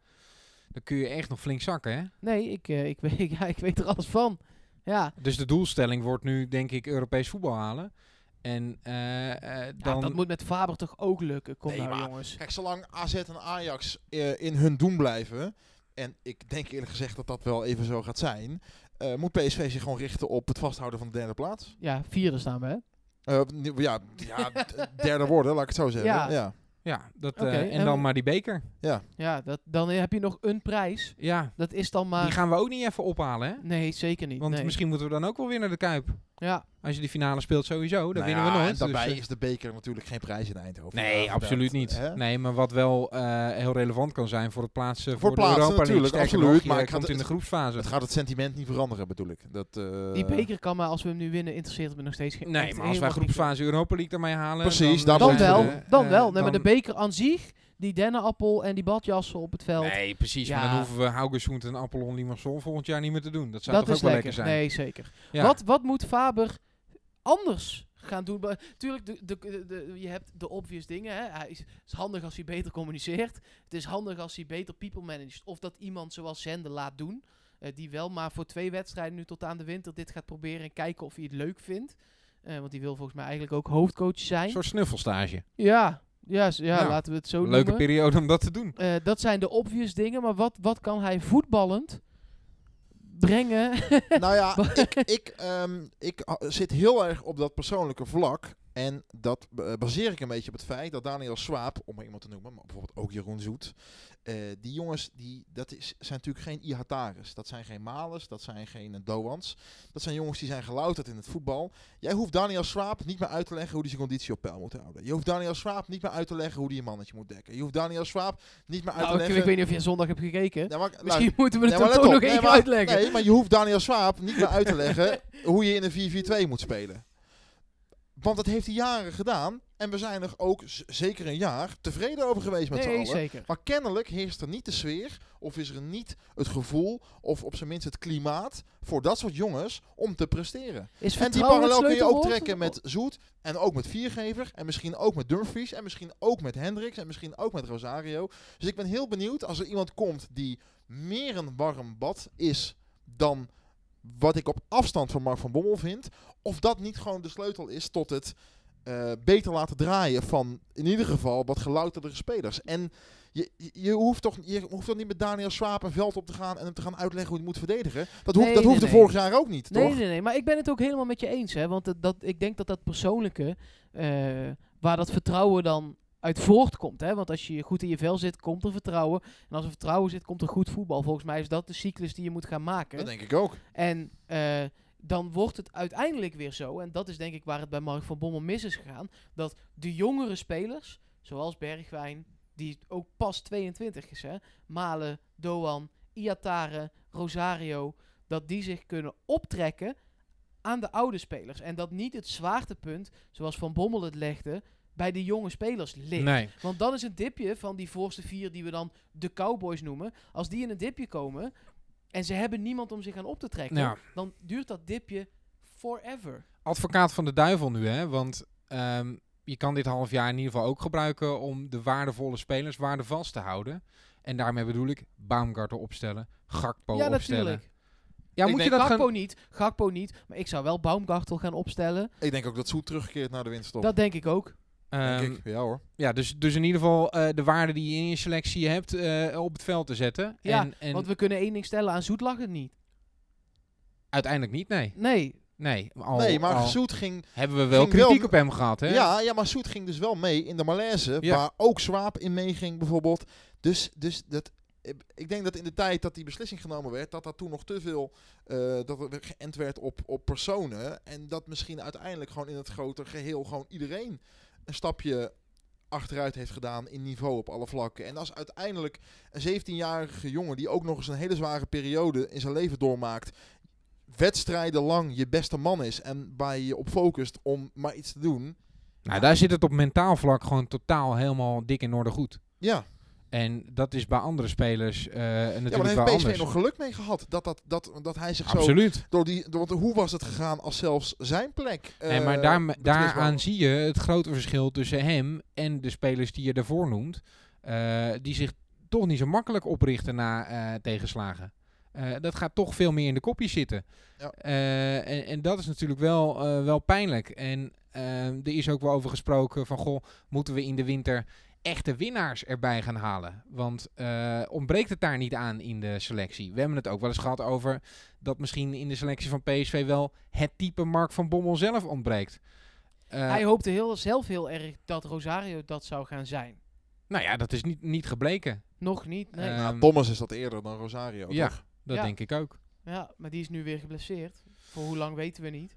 dan kun je echt nog flink zakken, hè? Nee, ik, eh, ik, weet, ja, ik weet er alles van. Ja, Dus de doelstelling wordt nu, denk ik, Europees voetbal halen. En eh, eh, ja, dan... dat moet met Faber toch ook lukken. Kom Nee, nou, maar- jongens. Kijk, zolang AZ en Ajax eh, in hun doen blijven, en ik denk eerlijk gezegd dat dat wel even zo gaat zijn, eh, moet PSV zich gewoon richten op het vasthouden van de derde plaats. Ja, vierde staan we, hè? Eh, ja, ja, derde worden, laat ik het zo zeggen. Ja. Ja. Ja, dat, eh, en en- dan maar die beker. Ja, dat, dan heb je nog een prijs. Ja, Dat is dan maar... die gaan we ook niet even ophalen, hè? Nee, zeker niet. Want nee. misschien moeten we dan ook wel weer naar de Kuip. Ja, Als je die finale speelt sowieso, dan Nou winnen ja, we nooit. En daarbij Dus, eh, is de beker natuurlijk geen prijs in Eindhoven. Nee, Ja, absoluut dat, niet. hè? Nee, maar wat wel eh, heel relevant kan zijn voor het plaatsen voor, Voor de plaatsen Europa natuurlijk, absoluut, nog, maar ik komt had in de het- groepsfase. Het gaat het sentiment niet veranderen, bedoel ik. Dat, eh, die beker kan maar als we hem nu winnen, interesseert het me nog steeds geen Nee, maar als wij groepsfase Europa League ermee halen... Precies, dan, Dan zijn wel, we, dan wel. Nee, maar de dan- beker aan zich, die dennenappel en die badjassen op het veld, Nee, precies. Maar Ja. dan hoeven we Haugeshoent en Appelon Limassol volgend jaar niet meer te doen. Dat zou dat toch ook wel lekker. lekker zijn? Nee, zeker. Ja. Wat, wat moet Faber anders gaan doen? Tuurlijk, de, de, de, je hebt de obvious dingen. Hè. Hij is, het is handig als hij beter communiceert. Het is handig als hij beter people managt. Of dat iemand zoals Zende laat doen. eh, die wel maar voor twee wedstrijden nu tot aan de winter dit gaat proberen en kijken of hij het leuk vindt. Eh, want die wil volgens mij eigenlijk ook hoofdcoach zijn. Een soort snuffelstage. Ja, ja, ja, Ja. laten we het zo Leuke noemen. periode om dat te doen. Eh, dat zijn de obvious dingen. Maar wat, wat kan hij voetballend brengen? nou ja, ik, ik, ehm, ik zit heel erg op dat persoonlijke vlak. En dat eh, baseer ik een beetje op het feit dat Daniel Swaap, om maar iemand te noemen, maar bijvoorbeeld ook Jeroen Zoet. eh, die jongens, die, dat is, zijn natuurlijk geen Ihataris. Dat zijn geen Malers, dat zijn geen uh, Doans. Dat zijn jongens die zijn gelouterd in het voetbal. Jij hoeft Daniel Swaap niet meer uit te leggen hoe hij zijn conditie op peil moet houden. Je hoeft Daniel Swaap niet meer uit te leggen hoe hij een mannetje moet dekken. Je hoeft Daniel Swaap niet meer uit Nou, te ik, ik leggen... weet niet of je zondag hebt gekeken. Ja, maar- nou, Misschien moeten we het Nee, toch nog Nee, maar- uitleggen. Nee, maar je hoeft Daniel Swaap niet meer uit te leggen hoe je in een 4-4-2 moet spelen. Want dat heeft hij jaren gedaan. En we zijn er ook zeker een jaar tevreden over geweest met z'n nee, allen. zeker. Maar kennelijk heerst er niet de sfeer, of is er niet het gevoel, of op zijn minst het klimaat voor dat soort jongens om te presteren. Is En die parallel kun je ook trekken met Zoet en ook met Viergever en misschien ook met Dumfries en misschien ook met Hendricks en misschien ook met Rosario. Dus ik ben heel benieuwd als er iemand komt die meer een warm bad is dan wat ik op afstand van Mark van Bommel vind, of dat niet gewoon de sleutel is tot het eh, beter laten draaien van in ieder geval wat gelouterdere spelers. En je, je, hoeft toch, je hoeft toch niet met Daniel Swaap een veld op te gaan en hem te gaan uitleggen hoe hij moet verdedigen. Dat, hoeft Nee, dat nee, hoefde nee. vorig jaar ook niet, Nee, toch? nee, nee. Maar ik ben het ook helemaal met je eens. Hè, want dat, ik denk dat dat persoonlijke, eh, waar dat vertrouwen dan uit voortkomt. Hè, want als je goed in je vel zit, komt er vertrouwen. En als er vertrouwen zit, komt er goed voetbal. Volgens mij is dat de cyclus die je moet gaan maken. Dat denk ik ook. En eh, dan wordt het uiteindelijk weer zo, en dat is denk ik waar het bij Mark van Bommel mis is gegaan, dat de jongere spelers, zoals Bergwijn, die ook pas 22 is, hè, Malen, Doan, Iatare, Rosario, dat die zich kunnen optrekken aan de oude spelers. En dat niet het zwaartepunt, zoals Van Bommel het legde, bij de jonge spelers ligt. Nee. Want dan is een dipje van die voorste vier die we dan de Cowboys noemen. Als die in een dipje komen en ze hebben niemand om zich aan op te trekken, Ja. dan duurt dat dipje forever. Advocaat van de duivel nu, hè? Want ehm, je kan dit half jaar in ieder geval ook gebruiken om de waardevolle spelers waardevast te houden. En daarmee bedoel ik Baumgartel opstellen, Gakpo ja, opstellen. natuurlijk. Ja, Ik moet je dat Gakpo gaan... niet, Gakpo niet, maar ik zou wel Baumgartel gaan opstellen. Ik denk ook dat Zoet terugkeert naar de winststop. Dat denk ik ook. Denk Ehm, ik. Ja hoor. ja, dus, dus in ieder geval eh, de waarde die je in je selectie hebt eh, op het veld te zetten. Ja, en, en Want we kunnen één ding stellen, aan Zoet lag het niet. uiteindelijk niet, nee. Nee, Nee, al, nee, maar al Zoet ging... hebben we wel kritiek op hem gehad, hè? Ja, ja, maar Zoet ging dus wel mee in de malaise, Ja. waar ook Zwaap in meeging bijvoorbeeld. Dus, dus dat... Ik denk dat in de tijd dat die beslissing genomen werd, dat dat toen nog te veel eh, dat er geënt werd op, op personen. En dat misschien uiteindelijk gewoon in het grote geheel gewoon iedereen een stapje achteruit heeft gedaan in niveau op alle vlakken. En als uiteindelijk een 17-jarige jongen die ook nog eens een hele zware periode in zijn leven doormaakt, wedstrijden lang je beste man is en waar je je op focust om maar iets te doen. Nou, daar zit het op mentaal vlak gewoon totaal helemaal dik in orde goed. Ja, En dat is bij andere spelers eh ja maar natuurlijk daar wel heeft PSV nog geluk mee gehad. Dat, dat, dat, dat hij zich zo... Absoluut. Door die, door, hoe was het gegaan als zelfs zijn plek... Nee, maar eh, daar, daaraan zie je het grote verschil tussen hem en de spelers die je daarvoor noemt. eh, die zich toch niet zo makkelijk oprichten na eh, tegenslagen. Eh, dat gaat toch veel meer in de kopjes zitten. Ja. Eh, en, en dat is natuurlijk wel, eh, wel pijnlijk. En eh, er is ook wel over gesproken van, goh, moeten we in de winter echte winnaars erbij gaan halen? Want eh, ontbreekt het daar niet aan in de selectie? We hebben het ook wel eens gehad over dat misschien in de selectie van PSV wel het type Mark van Bommel zelf ontbreekt. Eh, hij hoopte heel, zelf heel erg dat Rosario dat zou gaan zijn. nou ja, dat is niet, niet gebleken. Nog niet, nee. Nou, Ehm, Thomas is dat eerder dan Rosario, ja. toch? Dat Ja. denk ik ook. ja, maar die is nu weer geblesseerd. Voor hoe lang weten we niet.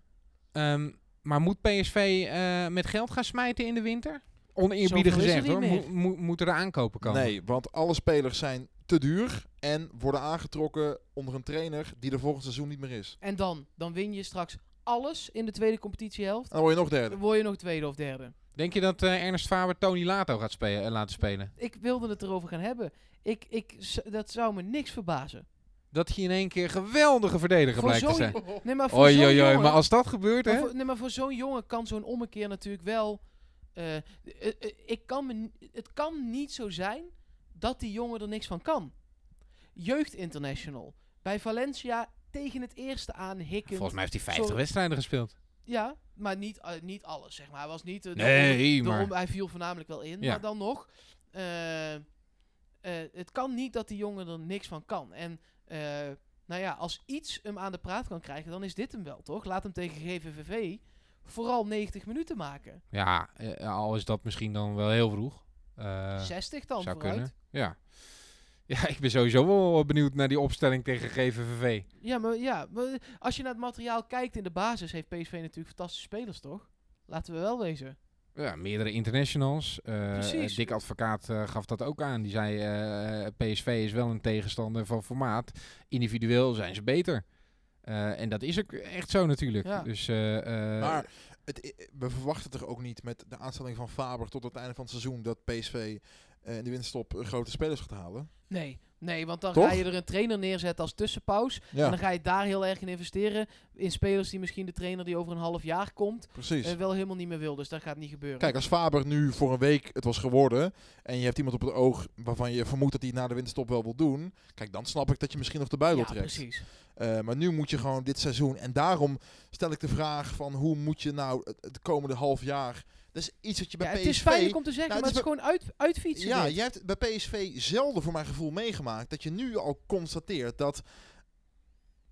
Ehm, maar moet PSV eh, met geld gaan smijten in de winter? Oneerbiedig er gezegd hoor. Mo- mo- moeten er aankopen komen? Nee, want alle spelers zijn te duur en worden aangetrokken onder een trainer die er volgend seizoen niet meer is. En dan, dan win je straks alles in de tweede competitiehelft. En dan word je nog derde. Dan word je nog tweede of derde. Denk je dat eh, Ernest Faber Tony Lato gaat spelen, eh, laten spelen? Ik wilde het erover gaan hebben. Ik, ik, dat zou me niks verbazen. Dat hij in één keer geweldige verdediger Voor blijkt te zo'n- zijn. Nee, maar voor Oei, zo'n oei, oei, jongen- maar als dat gebeurt, Maar hè? voor, nee, maar voor zo'n jongen kan zo'n ommekeer natuurlijk wel. Eh, eh, eh, ik kan me, het kan niet zo zijn dat die jongen er niks van kan. Jeugd International. Bij Valencia tegen het eerste aan hikken. Volgens mij heeft hij 50 Sorry. wedstrijden gespeeld. Ja, maar niet, niet alles, zeg maar. Hij was niet... Nee, maar- hij viel voornamelijk wel in, Ja. maar dan nog. het kan niet dat die jongen er niks van kan. En nou ja, als iets hem aan de praat kan krijgen, dan is dit hem wel, toch? Laat hem tegen GVVV vooral 90 minuten maken. Ja, eh, al is dat misschien dan wel heel vroeg. Eh, 60 dan zou vooruit. kunnen. Ja. Ja, ik ben sowieso wel benieuwd naar die opstelling tegen GVVV. Ja maar, ja, maar als je naar het materiaal kijkt in de basis, heeft PSV natuurlijk fantastische spelers, toch? Laten we wel wezen. Ja, meerdere internationals. Eh, Precies. eh, Dick Advocaat eh, gaf dat ook aan. Die zei, eh, PSV is wel een tegenstander van formaat. Individueel zijn ze beter. Eh, en dat is ook echt zo natuurlijk. Ja. Dus, eh, eh, Maar het, we verwachten toch ook niet met de aanstelling van Faber tot het einde van het seizoen dat PSV eh, in de winststop grote spelers gaat halen. Nee, nee, want dan Toch? ga je er een trainer neerzetten als tussenpaus. En dan ga je daar heel erg in investeren. In spelers die misschien de trainer die over een half jaar komt, precies. eh, wel helemaal niet meer wil. Dus dat gaat niet gebeuren. Kijk, als Faber nu voor een week het was geworden en je hebt iemand op het oog waarvan je vermoedt dat hij na de winterstop wel wil doen, kijk, dan snap ik dat je misschien nog de buidel ja, trekt. precies. Eh, maar nu moet je gewoon dit seizoen. En daarom stel ik de vraag van hoe moet je nou het, het komende half jaar. Dat is iets wat je bij Ja, PSV. het is fijn om te zeggen, Nou, maar het het is gewoon uit, uitfietsen. Ja, dit. jij hebt bij PSV zelden voor mijn gevoel meegemaakt dat je nu al constateert dat.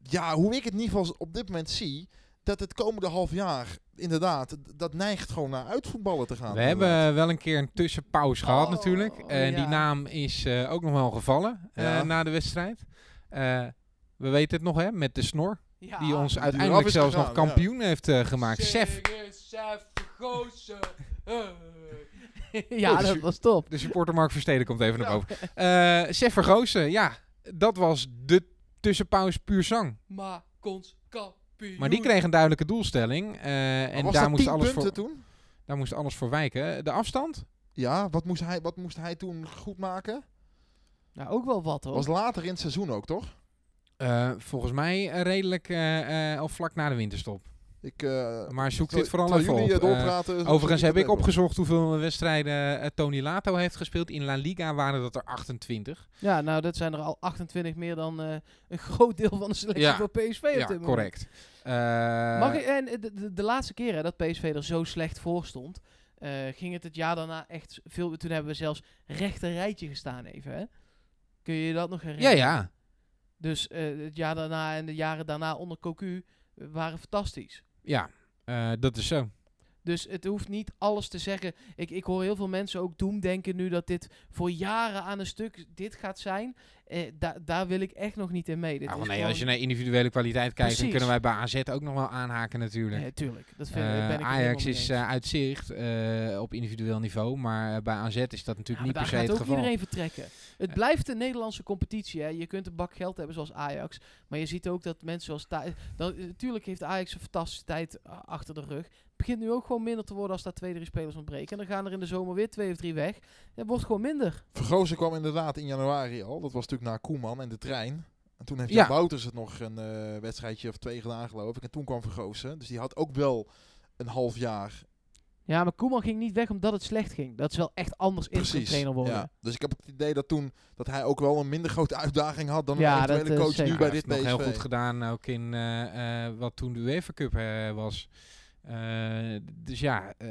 Ja, hoe ik het in ieder geval op dit moment zie. Dat het komende half jaar inderdaad, dat neigt gewoon naar uitvoetballen te gaan. we inderdaad. hebben wel een keer een tussenpauze gehad Oh, natuurlijk. En die ja. naam is eh, ook nog wel gevallen eh, Ja. na de wedstrijd. Eh, we weten het nog hè, met de snor. Ja. die ons die uiteindelijk zelfs nog kampioen heeft eh, gemaakt. Sef, Zingen, Sef, ja, dat was top. de supporter Mark Versteden komt even naar boven. Eh Sef Vergozen, ja, dat was de tussenpauze puur zang. Maar ons kampioen. Maar die kreeg een duidelijke doelstelling. eh, Maar en was daar moest, 10 alles voor, toen? daar moest alles voor wijken. De afstand? Ja, wat moest, hij, wat moest hij toen goed maken? Nou, ook wel wat hoor. Was later in het seizoen ook, toch? Eh, volgens mij eh, redelijk eh, eh, al vlak na de winterstop. Ik, eh, Maar zoek dit vooral even jullie, op. eh, Eh, doorpraten, Overigens heb ik opgezocht hoeveel wedstrijden Tony Lato heeft gespeeld. In La Liga waren dat er 28. Ja, nou, dat zijn er al 28 meer dan eh, een groot deel van de selectie Ja. voor PSV op ja, dit moment. correct. Eh, Mag ik, en de, de, de laatste keer hè, dat PSV er zo slecht voor stond, eh, ging het het jaar daarna echt veel. Toen hebben we zelfs rechter rijtje gestaan even. Hè? Kun je je dat nog ja, herinneren? ja. Dus eh, het jaar daarna en de jaren daarna onder Cocu waren fantastisch. Ja, eh, dat is zo. Dus het hoeft niet alles te zeggen. Ik, ik hoor heel veel mensen ook doemdenken nu dat dit voor jaren aan een stuk dit gaat zijn. Eh, da- daar wil ik echt nog niet in mee. Dit Ja, want nee, gewoon- als je naar individuele kwaliteit kijkt, dan kunnen wij bij AZ ook nog wel aanhaken natuurlijk. Nee, tuurlijk. Dat vind, Eh, ben ik Ajax is eh, uit zicht eh, op individueel niveau, maar eh, bij AZ is dat natuurlijk Ja, niet per daar se gaat het ook geval. iedereen vertrekken. Het Ja. blijft een Nederlandse competitie. Hè. Je kunt een bak geld hebben zoals Ajax. Maar je ziet ook dat mensen zoals... Eh, Natuurlijk heeft Ajax een fantastische tijd eh, achter de rug. Het begint nu ook gewoon minder te worden als daar twee, drie spelers ontbreken. En dan gaan er in de zomer weer twee of drie weg. Het wordt gewoon minder. Vergozen kwam inderdaad in januari al. Dat was natuurlijk na Koeman en de trein. En toen heeft Ja. Jan Wouters het nog een eh, wedstrijdje of twee gedaan, geloof ik. En toen kwam Vergozen. Dus die had ook wel een half jaar. Ja, maar Koeman ging niet weg omdat het slecht ging. Dat is wel echt anders in trainer worden. Ja. Dus ik heb het idee dat toen dat hij ook wel een minder grote uitdaging had dan Ja, een dat, eventuele eh, coach nu bij dit heeft nog PSV. heel goed gedaan, ook in eh, eh, wat toen de UEFA Cup eh, was. Eh, dus ja, eh,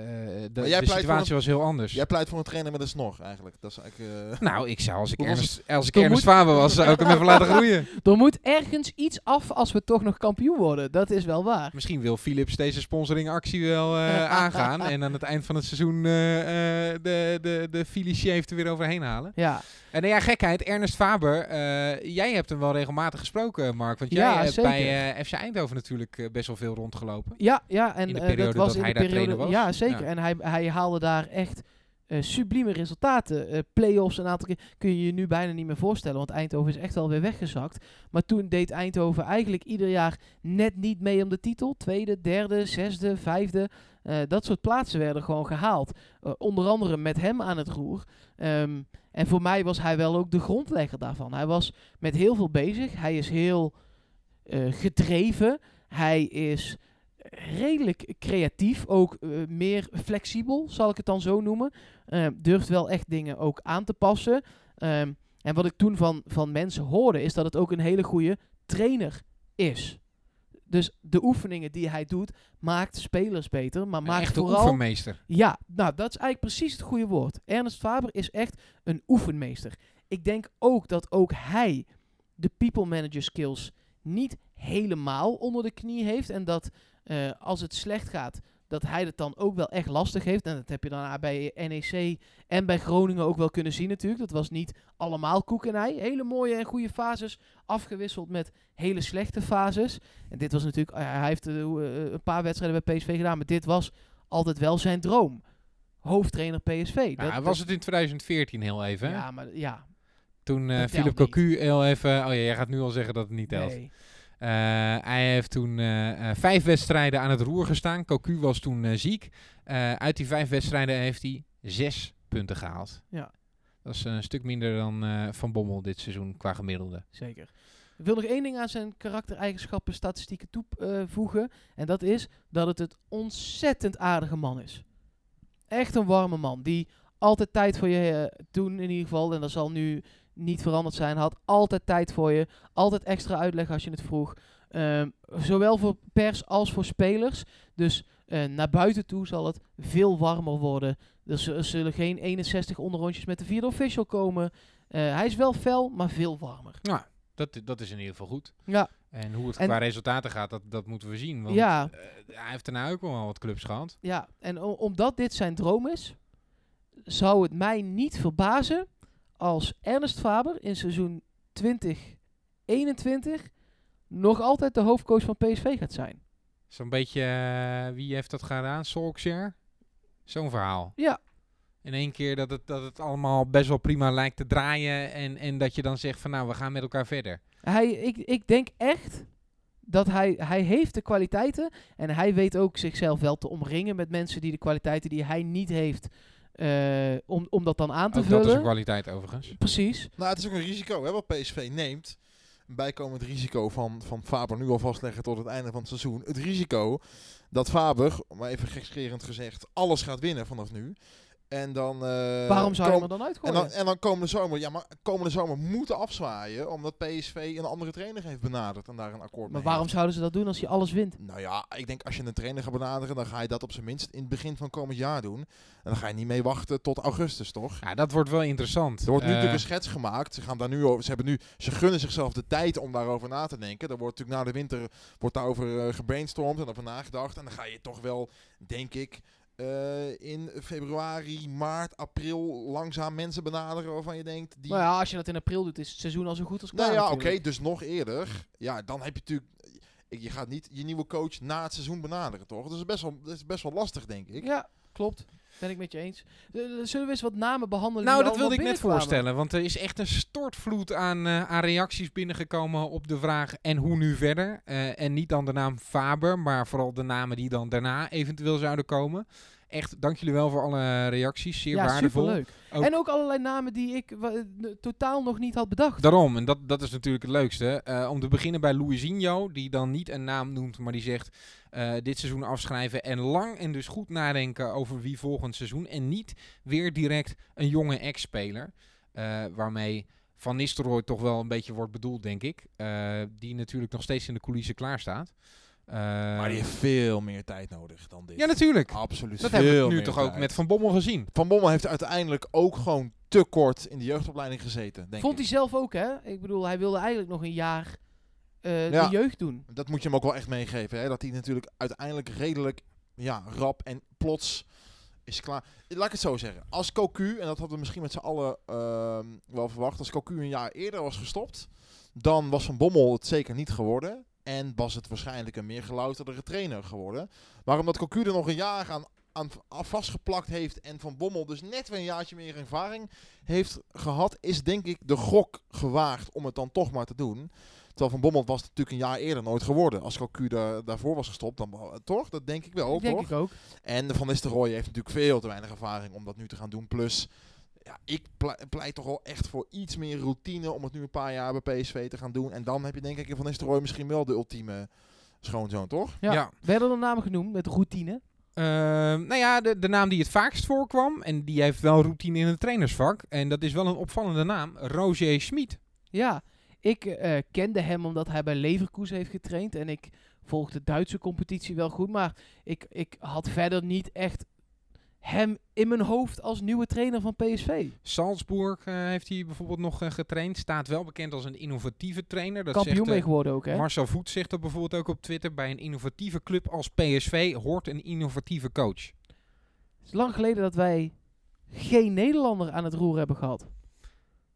de, situatie een- was heel anders. Jij pleit voor een trainer met een snor eigenlijk. Dat is eigenlijk... eh, Nou, ik zou als ik Ernest, als ik Ernest Faber was, zou ik hem even laten groeien. Er moet ergens iets af als we toch nog kampioen worden. Dat is wel waar. Misschien wil Philips deze sponsoringactie wel eh, aangaan en aan het eind van het seizoen eh, eh, de, de, de Philly er weer overheen halen. Ja, En nou ja, gekheid, Ernest Faber, eh, jij hebt hem wel regelmatig gesproken, Mark. Want jij Ja, hebt zeker. bij FC Eindhoven natuurlijk best wel veel rondgelopen. ja, ja en de eh, periode dat was dat hij de daar trainer was? Ja, zeker. Ja. En hij, hij haalde daar echt eh, sublieme resultaten. Eh Play-offs een aantal keer kun je je nu bijna niet meer voorstellen, want Eindhoven is echt wel weer weggezakt. Maar toen deed Eindhoven eigenlijk ieder jaar net niet mee om de titel. Tweede, derde, zesde, vijfde. Dat soort plaatsen werden gewoon gehaald. Eh, onder andere met hem aan het roer. Ehm, en voor mij was hij wel ook de grondlegger daarvan. Hij was met heel veel bezig. Hij is heel gedreven. Hij is redelijk creatief, ook eh, meer flexibel, zal ik het dan zo noemen. Eh, durft wel echt dingen ook aan te passen. Ehm, en wat ik toen van, van mensen hoorde, is dat het ook een hele goede trainer is. Dus de oefeningen die hij doet, maakt spelers beter, maar Een maakt echte vooral... oefenmeester. Ja, nou, dat is eigenlijk precies het goede woord. Ernest Faber is echt een oefenmeester. Ik denk ook dat ook hij de people manager skills niet helemaal onder de knie heeft. En dat eh, als het slecht gaat, dat hij het dan ook wel echt lastig heeft. En dat heb je dan bij NEC en bij Groningen ook wel kunnen zien natuurlijk. Dat was niet allemaal koek en ei. Hele mooie en goede fases afgewisseld met hele slechte fases. En dit was natuurlijk, eh, hij heeft eh, eh, een paar wedstrijden bij PSV gedaan, maar dit was altijd wel zijn droom. Hoofdtrainer PSV. Ja, was het in 2014 heel even. hè? Ja, maar ja. Toen Dat Philip Cocu heel even... Oh ja, jij gaat nu al zeggen dat het niet telt. Nee. Eh, hij heeft toen eh, eh, vijf wedstrijden aan het roer gestaan. Cocu was toen ziek. Uit die vijf wedstrijden heeft hij zes punten gehaald. Ja. Dat is een stuk minder dan Van Bommel dit seizoen qua gemiddelde. Zeker. Ik wil nog één ding aan zijn karaktereigenschappen, statistieken toevoegen. en dat is dat het een ontzettend aardige man is. Echt een warme man. Die altijd tijd voor je, toen in ieder geval, en dat zal nu niet veranderd zijn, had altijd tijd voor je. Altijd extra uitleg als je het vroeg. Ehm, zowel voor pers als voor spelers. Dus eh, naar buiten toe zal het veel warmer worden. Er, z- er zullen geen 61 onderrondjes met de vierde official komen. Eh, hij is wel fel, maar veel warmer. Dat, dat is in ieder geval goed. Ja, En hoe het En- qua resultaten gaat, dat, dat moeten we zien. Want Ja. eh, hij heeft daarna ook wel wat clubs gehad. ja. en omdat dit zijn droom is, zou het mij niet verbazen als Ernest Faber in seizoen 2021 nog altijd de hoofdcoach van PSV gaat zijn. Zo'n beetje, eh, wie heeft dat gedaan? Solskjaer? Zo'n verhaal. Ja, In één keer dat het, dat het allemaal best wel prima lijkt te draaien. En, en dat je dan zegt van nou, we gaan met elkaar verder. hij, ik, ik denk echt dat hij, hij heeft de kwaliteiten en hij weet ook zichzelf wel te omringen met mensen die de kwaliteiten die hij niet heeft, eh, om, om dat dan aan te Ook dat is een vullen. kwaliteit overigens. Precies. Nou, het is ook een risico hè, wat PSV neemt. Een bijkomend risico van, van Faber nu al vastleggen tot het einde van het seizoen. Het risico dat Faber, maar even gekscherend gezegd, alles gaat winnen vanaf nu. En dan... eh, Waarom zou je hem er dan en uitgooien? dan, en dan komende zomer, ja, maar komende zomer moeten afzwaaien omdat PSV een andere trainer heeft benaderd en daar een akkoord maar mee waarom heeft. zouden ze dat doen als je alles wint? Nou ja, ik denk als je een trainer gaat benaderen, dan ga je dat op zijn minst in het begin van komend jaar doen. En dan ga je niet mee wachten tot augustus, toch? Ja, dat wordt wel interessant. Er wordt nu Eh, natuurlijk een schets gemaakt. Ze gaan daar nu over. Ze hebben nu. Ze gunnen zichzelf de tijd om daarover na te denken. Er wordt natuurlijk na de winter wordt daarover eh, gebrainstormd en over nagedacht. En dan ga je toch wel, denk ik, eh, in februari, maart, april langzaam mensen benaderen waarvan je denkt. Die, Nou ja, als je dat in april doet, is het seizoen al zo goed als klaar. nou ja, oké, dus nog eerder. Ja, dan heb je natuurlijk. Je gaat niet je nieuwe coach na het seizoen benaderen, toch? Dat is best wel, dat is best wel lastig, denk ik. Ja, klopt. Ben ik met je eens. Eh, Zullen we eens wat namen behandelen? Nou, dat wilde ik net voorstellen. Want er is echt een stortvloed aan, eh, aan reacties binnengekomen op de vraag en hoe nu verder. Eh, en niet dan de naam Faber, maar vooral de namen die dan daarna eventueel zouden komen. Echt, dank jullie wel voor alle reacties. Zeer Ja, waardevol. superleuk. Ook- En ook allerlei namen die ik totaal nog niet had bedacht. Daarom, en dat, dat is natuurlijk het leukste. Eh, om te beginnen bij Luizinho, die dan niet een naam noemt, maar die zegt eh, dit seizoen afschrijven en lang en dus goed nadenken over wie volgend seizoen. En niet weer direct een jonge ex-speler, eh, waarmee Van Nistelrooy toch wel een beetje wordt bedoeld, denk ik. Die natuurlijk nog steeds in de coulissen klaar staat. Eh, Maar die heeft veel meer tijd nodig dan dit. ja, natuurlijk. Absoluut. Dat hebben we nu toch ook tijd. met Van Bommel gezien. Van Bommel heeft uiteindelijk ook gewoon te kort in de jeugdopleiding gezeten. Denk Vond ik. hij zelf ook, hè? Ik bedoel, hij wilde eigenlijk nog een jaar eh, Ja. de jeugd doen. Dat moet je hem ook wel echt meegeven. Hè? Dat hij natuurlijk uiteindelijk redelijk ja, rap en plots is klaar. Laat ik het zo zeggen. Als Cocu, en dat hadden we misschien met z'n allen ehm, wel verwacht, als Cocu een jaar eerder was gestopt, dan was Van Bommel het zeker niet geworden. En was het waarschijnlijk een meer gelouterdere trainer geworden. Maar omdat Cocu er nog een jaar aan, aan aan vastgeplakt heeft en Van Bommel dus net weer een jaartje meer ervaring heeft gehad, is denk ik de gok gewaagd om het dan toch maar te doen. Terwijl Van Bommel was het natuurlijk een jaar eerder nooit geworden. Als Cocu daar, daarvoor was gestopt, dan wel- toch? Dat denk ik wel, Ik denk toch? ik ook. En Van Nistelrooy heeft natuurlijk veel te weinig ervaring om dat nu te gaan doen. Plus, ja, ik ple- pleit toch wel echt voor iets meer routine om het nu een paar jaar bij PSV te gaan doen. En dan heb je denk ik in Van Nistelrooy misschien wel de ultieme schoonzoon, toch? Ja. Ja. Werden er namen genoemd met routine? Ehm, nou ja, de, de naam die het vaakst voorkwam, en die heeft wel routine in het trainersvak, en dat is wel een opvallende naam, Roger Schmid. Ja, ik eh, kende hem omdat hij bij Leverkusen heeft getraind. En ik volg de Duitse competitie wel goed. Maar ik, ik had verder niet echt hem in mijn hoofd als nieuwe trainer van PSV. Salzburg eh, heeft hij bijvoorbeeld nog eh, getraind, staat wel bekend als een innovatieve trainer. Dat Kampioen zegt, mee geworden ook, hè? Marcel Voet zegt dat bijvoorbeeld ook op Twitter, bij een innovatieve club als PSV hoort een innovatieve coach. Het is lang geleden dat wij geen Nederlander aan het roer hebben gehad.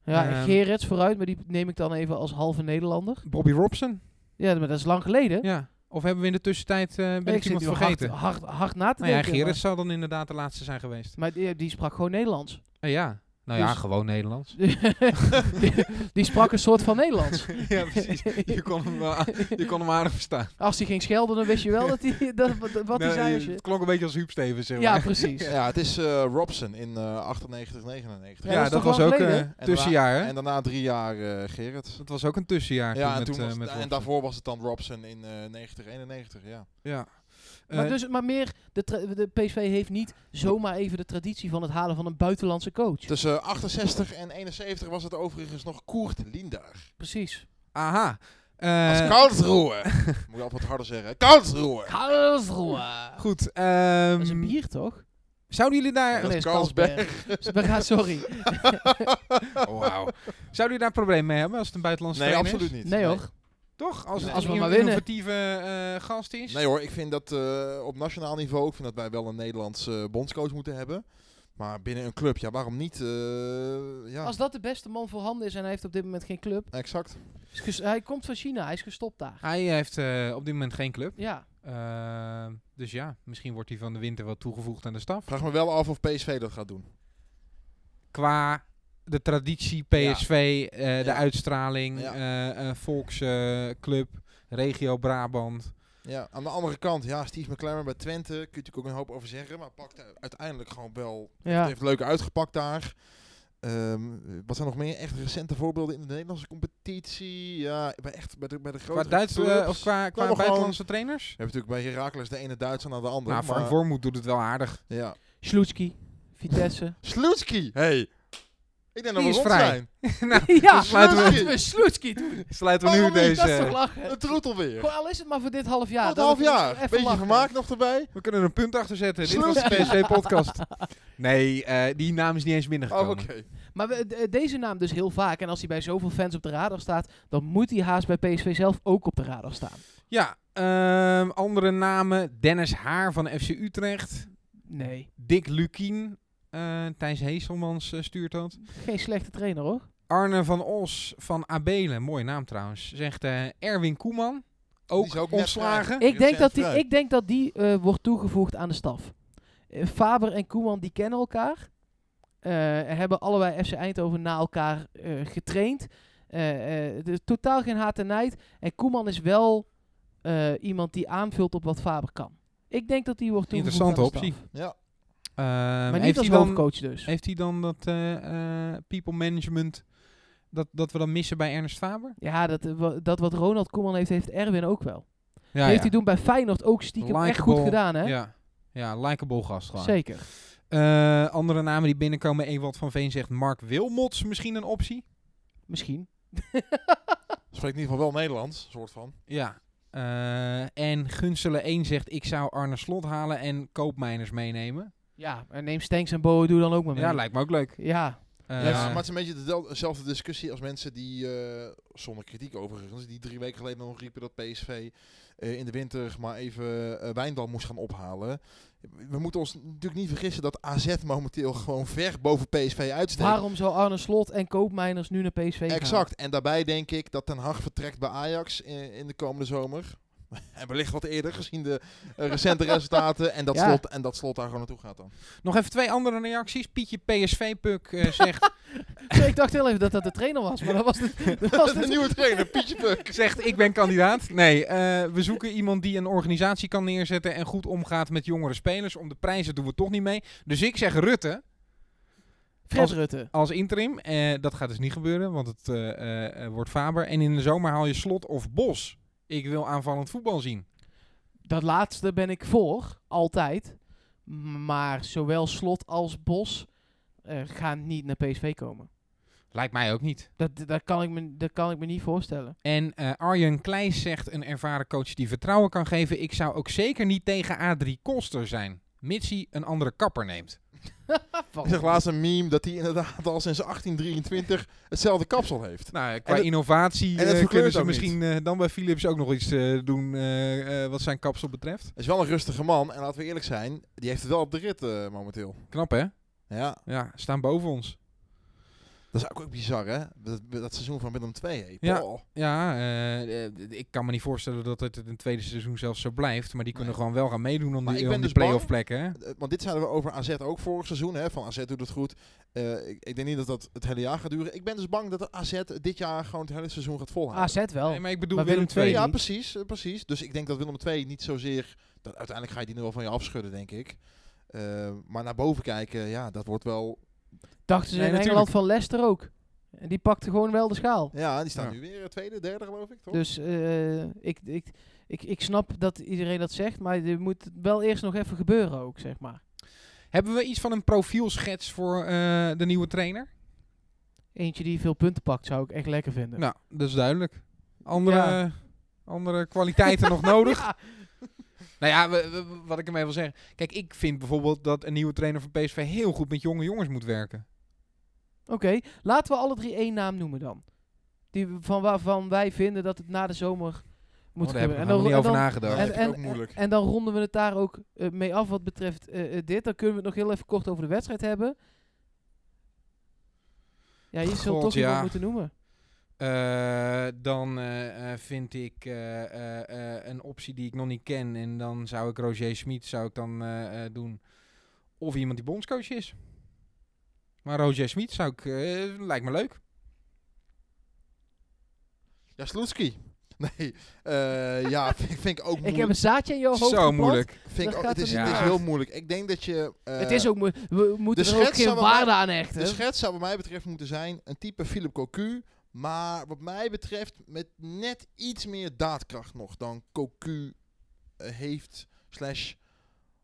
Ja, Ehm. Gerrits vooruit, maar die neem ik dan even als halve Nederlander. Bobby Robson? Ja, maar dat is lang geleden. Ja. Of hebben we in de tussentijd, eh ben ik, iemand vergeten? Hard, hard, hard na te nou ja, denken. Gerrit zou dan inderdaad de laatste zijn geweest. maar, die, die sprak gewoon Nederlands. Eh, ja, nou ja, Dus- gewoon Nederlands. die, die sprak een soort van Nederlands. ja, precies. Je kon hem, je kon hem aardig verstaan. Als hij ging schelden, dan wist je wel dat hij, dat, wat, hij Nee, zei. Als je... Het klonk een beetje als Huub Stevens, zeg Ja, maar. precies. Ja, het is eh, Robson in eh 98, 99. Ja, Ja, dat was ook geleden, een En daarna- tussenjaar, hè? En daarna drie jaar eh Gerrit. Dat was ook een tussenjaar Ja, en, toen toen met, was, eh, met en daarvoor was het dan Robson in eh 90, 91. Ja. Ja. Maar, Eh, dus, maar meer, de, de PSV heeft niet zomaar even de traditie van het halen van een buitenlandse coach. Tussen 68 en 71 was het overigens nog Koert Linder. Precies. aha. Als Eh, Karlsruhe. Moet je altijd wat harder zeggen. Karlsruhe. Karlsruhe. goed. ehm, Dat is een bier, toch? zouden jullie daar... Nee, dat is is Carlsberg. Ja, sorry. Oh, wauw. Zouden jullie daar een probleem mee hebben als het een buitenlandse Nee, trainer is? absoluut niet. Nee hoor. Toch? Als Nee. Als we een maar winnen. innovatieve eh, gast is? Nee hoor, ik vind dat eh, op nationaal niveau, ik vind dat wij wel een Nederlandse bondscoach moeten hebben. Maar binnen een club, ja waarom niet? Eh, ja, Als dat de beste man voorhanden is en hij heeft op dit moment geen club. exact. hij komt van China, hij is gestopt daar. Hij heeft eh, op dit moment geen club. Ja. Eh, dus ja, misschien wordt hij van de winter wel toegevoegd aan de staf. Vraag me wel af of PSV dat gaat doen. Qua de traditie, PSV, eh, de Ja. uitstraling, Ja. eh, eh, volksclub, regio Brabant. Ja, aan de andere kant, ja, Steve McLaren bij Twente, kun je natuurlijk ook een hoop over zeggen. Maar pakt uiteindelijk gewoon wel, Ja. heeft leuk uitgepakt daar. Ehm, wat zijn nog meer echt recente voorbeelden in de Nederlandse competitie? Ja, bij, echt, bij, de, bij de grote Qua, Duits, eh, clubs. of qua, qua buitenlandse trainers? Je hebt natuurlijk bij Heracles de ene Duitser naar de andere. Nou, Frank Wormoed doet het wel aardig. Ja. Slutski, Vitesse. Slutski, hey. Ik denk dat Die we is rond vrij. zijn. nou, ja, dan sluiten we, we Slutski doen. sluiten we nu Waarom niet? Dat is toch deze... lachen? Een troetel weer. Gewoon al is het maar voor dit half jaar. Tot dan half even- jaar. Beetje lachen. vermaak nog erbij. We kunnen er een punt achter zetten. Dit was de. PSV-podcast. Nee, eh, die naam is niet eens Oh, binnengekomen. oké. Maar we- de- deze naam dus heel vaak. En als hij bij zoveel fans op de radar staat, dan moet hij haast bij PSV zelf ook op de radar staan. Ja, ehm, andere namen. Dennis Haar van FC Utrecht. Nee, Dick Lukien. Eh Thijs Heeselmans eh, stuurt dat. geen slechte trainer hoor. Arne van Os van Abelen, mooie naam trouwens, zegt eh, Erwin Koeman. Ook, ook ontslagen. Ik denk dat die, ik denk dat die eh, wordt toegevoegd aan de staf. Faber en Koeman die kennen elkaar. Eh, hebben allebei FC Eindhoven na elkaar eh, getraind. Eh, eh, er totaal geen haat en nijd. En Koeman is wel eh, iemand die aanvult op wat Faber kan. Ik denk dat die wordt toegevoegd Interessante aan de optie. Ja. Ehm, Maar niet heeft, als hij dan, hoofdcoach dus. heeft hij dan dat eh, eh, people management dat, dat we dan missen bij Ernst Faber? Ja, dat, eh, dat wat Ronald Koeman heeft, heeft Erwin ook wel. Ja, heeft hij toen bij Feyenoord ook stiekem echt goed Likeable, gedaan, hè? Ja, ja likable gast gewoon. Zeker. Eh, andere namen die binnenkomen, Ewald van Veen zegt Mark Wilmots misschien een optie. Misschien. Spreekt in ieder geval wel Nederlands, soort van. Ja. Eh, en Gunselen 1 zegt ik zou Arne Slot halen en Koopmeiners meenemen. Ja, en neem Stenks en Boe doe dan ook maar mee. Ja, lijkt me ook leuk. Ja, Eh, Ja, maar het is een beetje dezelfde discussie als mensen die, eh, zonder kritiek overigens, die drie weken geleden nog riepen dat PSV eh, in de winter maar even Wijndal moest gaan ophalen. We moeten ons natuurlijk niet vergissen dat AZ momenteel gewoon ver boven PSV uitsteekt. waarom zou Arne Slot en Koopmeiners nu naar PSV gaan? Exact. En daarbij denk ik dat Ten Hag vertrekt bij Ajax in, in de komende zomer. En wellicht wat eerder gezien de eh, recente resultaten. En dat, Ja. slot, en dat slot daar gewoon naartoe gaat dan. Nog even twee andere reacties. Pietje PSV-puk eh, zegt, ik dacht heel even dat dat de trainer was, maar dat was het. Dat was de nieuwe trainer, Pietje Puk. zegt ik ben kandidaat. Nee, eh, we zoeken iemand die een organisatie kan neerzetten en goed omgaat met jongere spelers. Om de prijzen doen we toch niet mee. Dus ik zeg Rutte Fred Als- Rutte. als interim. Eh, dat gaat dus niet gebeuren, want het eh, eh, eh, wordt Faber. En in de zomer haal je Slot of Bos. Ik wil aanvallend voetbal zien. Dat laatste ben ik voor, altijd. Maar zowel Slot als Bos eh, gaan niet naar PSV komen. Lijkt mij ook niet. Dat, dat, kan ik me, dat kan ik me niet voorstellen. En eh, Arjen Kleijs zegt een ervaren coach die vertrouwen kan geven. Ik zou ook zeker niet tegen Adrie Koster zijn. Mits hij een andere kapper neemt. Ik zag laatst een meme dat hij inderdaad al sinds 1823 hetzelfde kapsel heeft. Nou, qua En innovatie en eh, kunnen ze ook misschien eh, dan bij Philips ook nog iets eh, doen eh, eh, wat zijn kapsel betreft. Hij is wel een rustige man. En laten we eerlijk zijn, die heeft het wel op de rit eh, momenteel. Knap hè? Ja, Ja, staan boven ons. Dat is ook bizar hè. Dat, dat seizoen van Willem II. Hey. Ja. Ja, eh, ik kan me niet voorstellen dat het een tweede seizoen zelfs zo blijft. Maar die kunnen Nee. gewoon wel gaan meedoen om Maar die, ik om dus play-off plekken. Hè? Want dit zeiden we over AZ ook vorig seizoen. Hè, van AZ doet het goed. Eh, ik, ik denk niet dat dat het hele jaar gaat duren. Ik ben dus bang dat de AZ dit jaar gewoon het hele seizoen gaat volhouden. AZ wel. Nee, maar ik bedoel Maar Willem Willem II. ja, precies, eh, precies. Dus ik denk dat Willem II niet zozeer... Dat, uiteindelijk ga je die nu wel van je afschudden, denk ik. Maar naar boven kijken, ja, dat wordt wel... Dachten ze Nee, in natuurlijk. Engeland van Leicester ook. En die pakte gewoon wel de schaal. Ja, die staan Ja. nu weer eh, tweede, derde geloof ik, toch? Dus eh, ik, ik, ik, ik snap dat iedereen dat zegt, maar er moet wel eerst nog even gebeuren ook, zeg maar. Hebben we iets van een profielschets voor eh, de nieuwe trainer? Eentje die veel punten pakt, zou ik echt lekker vinden. Nou, dat is duidelijk. Andere, Ja. andere kwaliteiten nog nodig? Ja, Nou ja, we- we- wat ik ermee wil zeggen. Kijk, ik vind bijvoorbeeld dat een nieuwe trainer van PSV heel goed met jonge jongens moet werken. Oké, laten we alle drie één naam noemen dan. Die van waarvan wij vinden dat het na de zomer moet Oh, gebeuren. nog niet en over dan, nagedacht. Nee, en, en, ook moeilijk. en dan ronden we het daar ook eh, mee af wat betreft eh, eh, dit. Dan kunnen we het nog heel even kort over de wedstrijd hebben. Ja, je zult God, toch iemand ja. moeten noemen. Eh, dan eh, eh, vind ik eh, eh, eh, een optie die ik nog niet ken. En dan zou ik Roger Smit zou ik dan eh, eh, doen. Of iemand die bondscoach is. Maar Roger Smit zou ik, eh, lijkt me leuk. Ja, Sloetski. Nee, eh, ja, vind, vind ik ook moeilijk. Ik heb een zaadje in jouw hoofd Zo geplant. moeilijk. Vind ik Dat ook, gaat het, is, er het is heel moeilijk. Ik denk dat je... eh, het is ook moe- We moeten de er ook geen zou bij mij- waarde aan hechten. De schets zou wat mij betreft moeten zijn een type Philip Cocu. Maar wat mij betreft met net iets meer daadkracht nog dan Cocu eh, heeft slash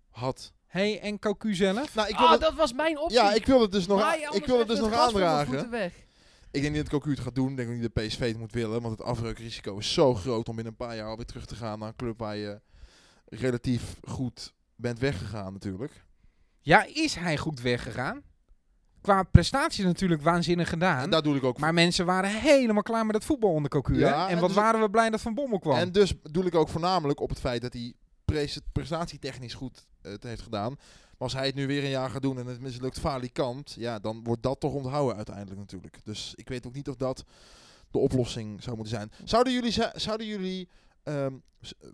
had. hey, en Cocu zelf? Nou, ik wil ah, dat was mijn optie. ja, ik wil het dus nog, ik wil het dus nog aandragen. Ik denk niet dat Cocu het gaat doen. Ik denk ook niet dat PSV het moet willen. Want het afbreukrisico is zo groot om binnen een paar jaar alweer terug te gaan naar een club waar je relatief goed bent weggegaan natuurlijk. Ja, is hij goed weggegaan? Qua prestaties natuurlijk waanzinnig gedaan. En daar doe ik ook maar mensen waren helemaal klaar met het voetbal onder Cocu. Ja? En en wat dus- waren we blij dat Van Bommel kwam. En dus doe ik ook voornamelijk op het feit dat hij pres- prestatietechnisch goed eh, het heeft gedaan. Maar als hij het nu weer een jaar gaat doen en het mislukt falikant, ja, dan wordt dat toch onthouden uiteindelijk natuurlijk. Dus ik weet ook niet of dat de oplossing zou moeten zijn. Zouden jullie, zouden jullie ehm, eh,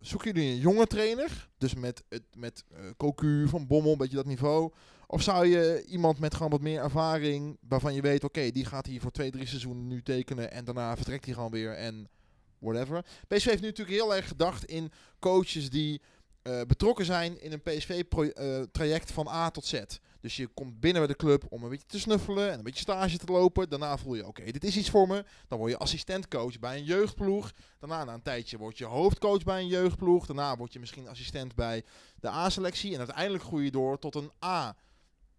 zoeken jullie een jonge trainer, dus met, met eh Cocu, Van Bommel, een beetje dat niveau? Of zou je iemand met gewoon wat meer ervaring, waarvan je weet, oké, die gaat hier voor twee, drie seizoenen nu tekenen en daarna vertrekt hij gewoon weer en whatever. PSV heeft nu natuurlijk heel erg gedacht in coaches die eh, betrokken zijn in een PSV-traject van A tot Z. Dus je komt binnen bij de club om een beetje te snuffelen en een beetje stage te lopen. Daarna voel je, oké, dit is iets voor me. Dan word je assistentcoach bij een jeugdploeg. Daarna, na een tijdje, word je hoofdcoach bij een jeugdploeg. Daarna word je misschien assistent bij de A-selectie. En uiteindelijk groei je door tot een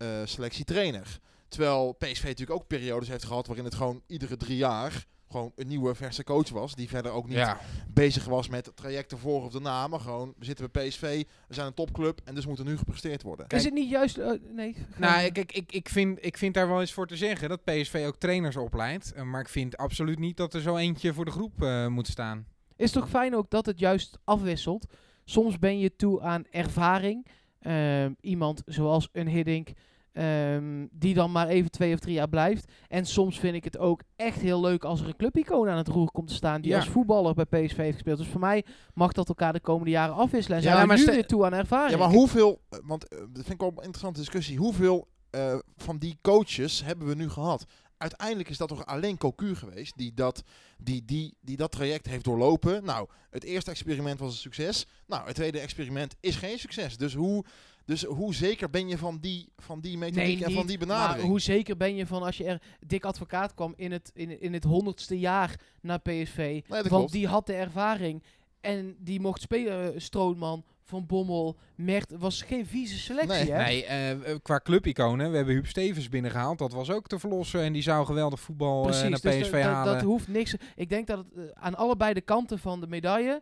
A-selectietrainer. Terwijl PSV natuurlijk ook periodes heeft gehad waarin het gewoon iedere drie jaar gewoon een nieuwe verse coach was. Die verder ook niet Ja, bezig was met trajecten voor of daarna. Maar gewoon, we zitten bij PSV, we zijn een topclub en dus moet er nu gepresteerd worden. Kijk. is het niet juist... eh, nee. nou, kijk, ik, ik, vind, ik vind daar wel eens voor te zeggen dat PSV ook trainers opleidt. Eh, maar ik vind absoluut niet dat er zo eentje voor de groep eh, moet staan. Is toch fijn ook dat het juist afwisselt. Soms ben je toe aan ervaring. Ehm, iemand zoals een Hiddink, ehm, die dan maar even twee of drie jaar blijft. En soms vind ik het ook echt heel leuk als er een clubicoon aan het roer komt te staan. Die Ja. als voetballer bij PSV heeft gespeeld. Dus voor mij mag dat elkaar de komende jaren afwisselen. En Ja, zijn we nu weer toe aan ervaring. Ja, maar hoeveel, eh, want eh, dat vind ik wel een interessante discussie. Hoeveel eh, van die coaches hebben we nu gehad? Uiteindelijk is dat toch alleen Cocu geweest die dat, die, die, die dat traject heeft doorlopen. Nou, het eerste experiment was een succes. Nou, het tweede experiment is geen succes. Dus hoe, dus hoe zeker ben je van die, van die methodiek en van die Maar benadering? hoe zeker ben je van als je er... Dick Advocaat kwam in het, in, in het honderdste jaar naar PSV. nee, Want klopt. die had de ervaring. En die mocht spelen, eh, Strootman, Van Bommel, Mert. Het was geen vieze selectie, Nee. hè? Nee, eh, eh, qua clubiconen, we hebben Huub Stevens binnengehaald. Dat was ook te verlossen en die zou geweldig voetbal eh, Precies, naar dus PSV halen. dat hoeft niks. Ik denk dat het aan allebei de kanten van de medaille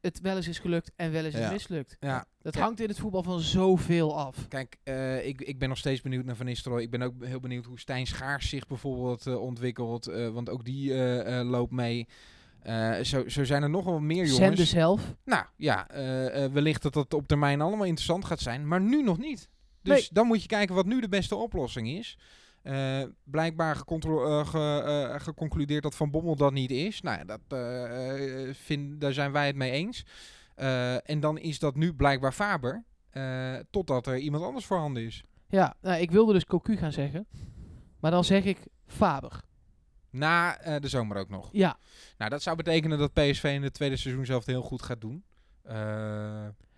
het wel eens is gelukt en wel eens Ja. is mislukt. ja. Dat hangt in het voetbal van zoveel af. Kijk, eh, ik, ik ben nog steeds benieuwd naar Van Nistelrooy. Ik ben ook heel benieuwd hoe Stijn Schaars zich bijvoorbeeld eh, ontwikkelt. eh, want ook die eh, eh, loopt mee. Eh, zo, zo zijn er nog wel meer jongens. Zende zelf. Nou ja, eh, eh, wellicht dat dat op termijn allemaal interessant gaat zijn. Maar nu nog niet. Dus Nee. dan moet je kijken wat nu de beste oplossing is. Blijkbaar ge- geconcludeerd dat Van Bommel dat niet is. Nou ja, dat, vind, daar zijn wij het mee eens. En dan is dat nu blijkbaar Faber. totdat er iemand anders voorhanden is. Ja, nou, ik wilde dus Cocu gaan zeggen. Maar dan zeg ik Faber. Na eh, de zomer ook nog. Ja, Nou, dat zou betekenen dat PSV in het tweede seizoen zelf heel goed gaat doen. Eh,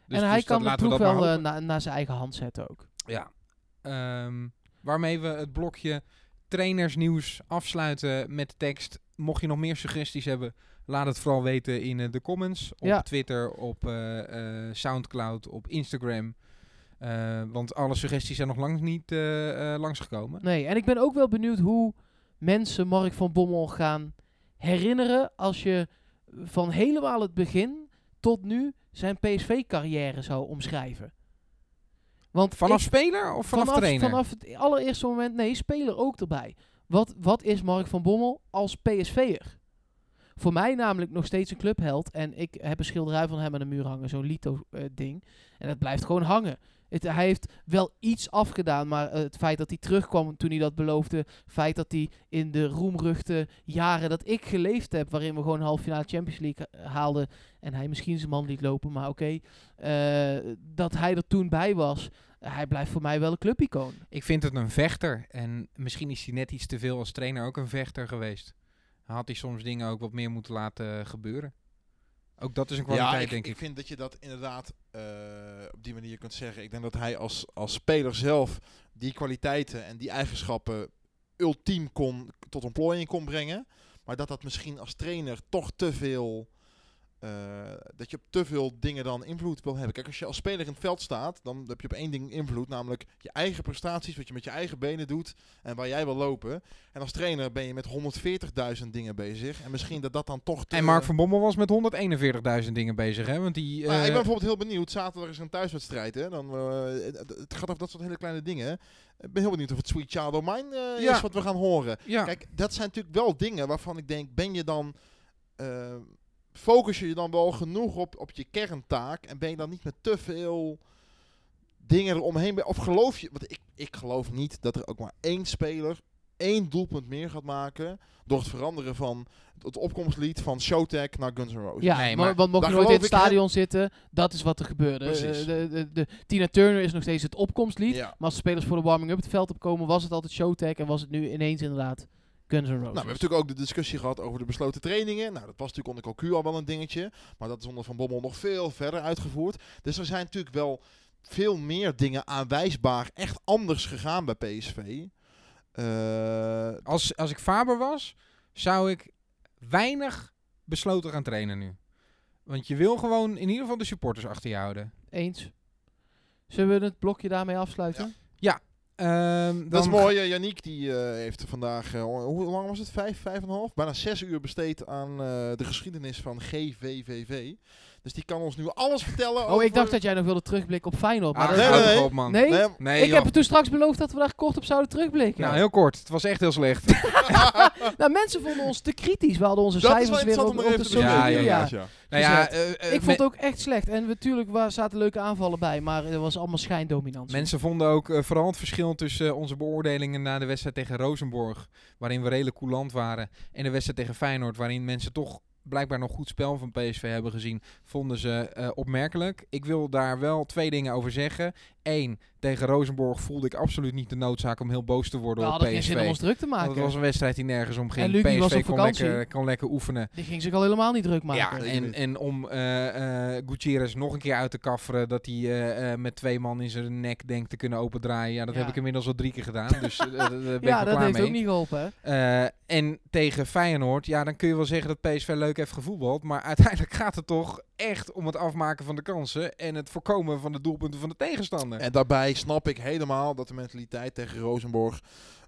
dus- en hij dus kan dat de we maar wel eh, na- naar zijn eigen hand zetten ook. Ja. Ehm, waarmee we het blokje trainersnieuws afsluiten met de tekst. Mocht je nog meer suggesties hebben, laat het vooral weten in de comments. Op Ja. Twitter, op Soundcloud, op Instagram. Want alle suggesties zijn nog lang niet langsgekomen. Nee, en ik ben ook wel benieuwd hoe mensen Mark van Bommel gaan herinneren als je van helemaal het begin tot nu zijn PSV-carrière zou omschrijven. Want Vanaf ik- speler of vanaf, trainer? Vanaf het allereerste moment, nee, speler ook erbij. Wat, wat is Mark van Bommel als PSV'er? Voor mij namelijk nog steeds een clubheld. En ik heb een schilderij van hem aan de muur hangen, zo'n Lito-ding. en dat blijft gewoon hangen. Het, hij heeft wel iets afgedaan, maar eh, het feit dat hij terugkwam toen hij dat beloofde, het feit dat hij in de roemruchte jaren dat ik geleefd heb, waarin we gewoon half finale Champions League ha- haalden en hij misschien zijn man liet lopen, maar oké, eh, dat hij er toen bij was, hij blijft voor mij wel een clubicoon. Ik vind het een vechter. En misschien is hij net iets te veel als trainer ook een vechter geweest. Had hij soms dingen ook wat meer moeten laten gebeuren. Ook dat is een kwaliteit, ja, ik, denk ik. ik vind dat je dat inderdaad eh, op die manier kunt zeggen. Ik denk dat hij als, als speler zelf die kwaliteiten en die eigenschappen ultiem kon, tot ontplooiing kon brengen. Maar dat dat misschien als trainer toch te veel... eh, dat je op te veel dingen dan invloed wil hebben. Kijk, als je als speler in het veld staat, dan heb je op één ding invloed. Namelijk je eigen prestaties, wat je met je eigen benen doet en waar jij wil lopen. En als trainer ben je met 140.000 dingen bezig. En misschien dat dat dan toch te... En Mark van Bommel was met 141.000 dingen bezig, hè? Want die... Maar eh, ik ben bijvoorbeeld heel benieuwd. Zaterdag is een thuiswedstrijd. Hè? Dan, eh, het gaat over dat soort hele kleine dingen. Ik ben heel benieuwd of het Sweet Child of Mine eh, Ja. is wat we gaan horen. ja. Kijk, dat zijn natuurlijk wel dingen waarvan ik denk, ben je dan... eh, focus je je dan wel genoeg op, op je kerntaak en ben je dan niet met te veel dingen eromheen? Of geloof je, want ik, ik geloof niet dat er ook maar één speler één doelpunt meer gaat maken door het veranderen van het opkomstlied van Showtech naar Guns N' Roses. Ja, Nee, maar, want mocht je nooit in het stadion zitten, dat is wat er gebeurde. Precies. De, de, de, Tina Turner is nog steeds het opkomstlied. Ja. Maar als de spelers voor de warming-up het veld opkomen, was het altijd Showtech en was het nu ineens inderdaad Guns N' Roses. Nou, we hebben natuurlijk ook de discussie gehad over de besloten trainingen. Nou, dat was natuurlijk onder Cocu al wel een dingetje. Maar dat is onder Van Bommel nog veel verder uitgevoerd. Dus er zijn natuurlijk wel veel meer dingen aanwijsbaar echt anders gegaan bij PSV. Eh, Als, als ik Faber was, zou ik weinig besloten gaan trainen nu. Want je wil gewoon in ieder geval de supporters achter je houden. Eens. Zullen we het blokje daarmee afsluiten? Ehm, Dat is mooi. eh, Yannick die eh, heeft vandaag, eh, hoe lang was het? Vijf, vijf en een half? Bijna zes uur besteed aan de geschiedenis van GVVV. Dus die kan ons nu alles vertellen Oh, over... ik dacht dat jij nog wilde terugblikken op Feyenoord. Maar Ah, dat- nee, nee, op, man. nee? Nee, Nee, ik joh. heb er toen straks beloofd dat we daar kort op zouden terugblikken. Nou, heel kort. Het was echt heel slecht. Nou, mensen vonden ons te kritisch. We hadden onze dat cijfers weer op, op de social Ja, ja, ja. nou ja, eh, eh, Ik vond het ook echt slecht. En natuurlijk zaten leuke aanvallen bij, maar er was allemaal schijndominantie. Mensen vonden ook eh, vooral het verschil tussen onze beoordelingen na de wedstrijd tegen Rosenborg, waarin we redelijk coulant waren, en de wedstrijd tegen Feyenoord, waarin mensen toch blijkbaar nog goed spel van PSV hebben gezien, vonden ze eh, opmerkelijk. Ik wil daar wel twee dingen over zeggen. Eén, tegen Rosenborg voelde ik absoluut niet de noodzaak om heel boos te we worden op hadden geen PSV. zin om ons druk te maken. het was een wedstrijd die nergens om ging. En was PSV op kon lekker, kon lekker oefenen. Die ging zich al helemaal niet druk maken. Ja, en, en om eh Gutierrez nog een keer uit te kafferen dat hij met twee man in zijn nek denkt te kunnen opendraaien. Ja, dat Ja. heb ik inmiddels al drie keer gedaan. Dus daar ben ik ja, dat heeft mee. ook niet geholpen. En tegen Feyenoord, ja, dan kun je wel zeggen dat PSV leuk heeft gevoetbald. Maar uiteindelijk gaat het toch echt om het afmaken van de kansen en het voorkomen van de doelpunten van de tegenstander. En daarbij snap ik helemaal dat de mentaliteit tegen Rosenborg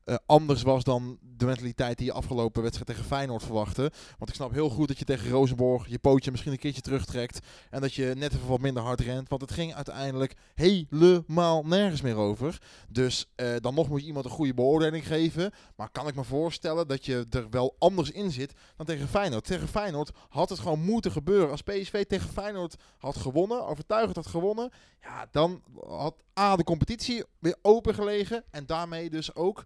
eh, anders was dan de mentaliteit die je afgelopen wedstrijd tegen Feyenoord verwachtte. Want ik snap heel goed dat je tegen Rosenborg je pootje misschien een keertje terugtrekt. En dat je net even wat minder hard rent. Want het ging uiteindelijk helemaal nergens meer over. Dus eh, dan nog moet je iemand een goede beoordeling geven. Maar kan ik me voorstellen dat je er wel anders in zit dan tegen Feyenoord. Tegen Feyenoord had het gewoon moeten gebeuren. Als PSV tegen Feyenoord had gewonnen, overtuigend had gewonnen. Ja, dan had A de competitie weer open gelegen. En daarmee dus ook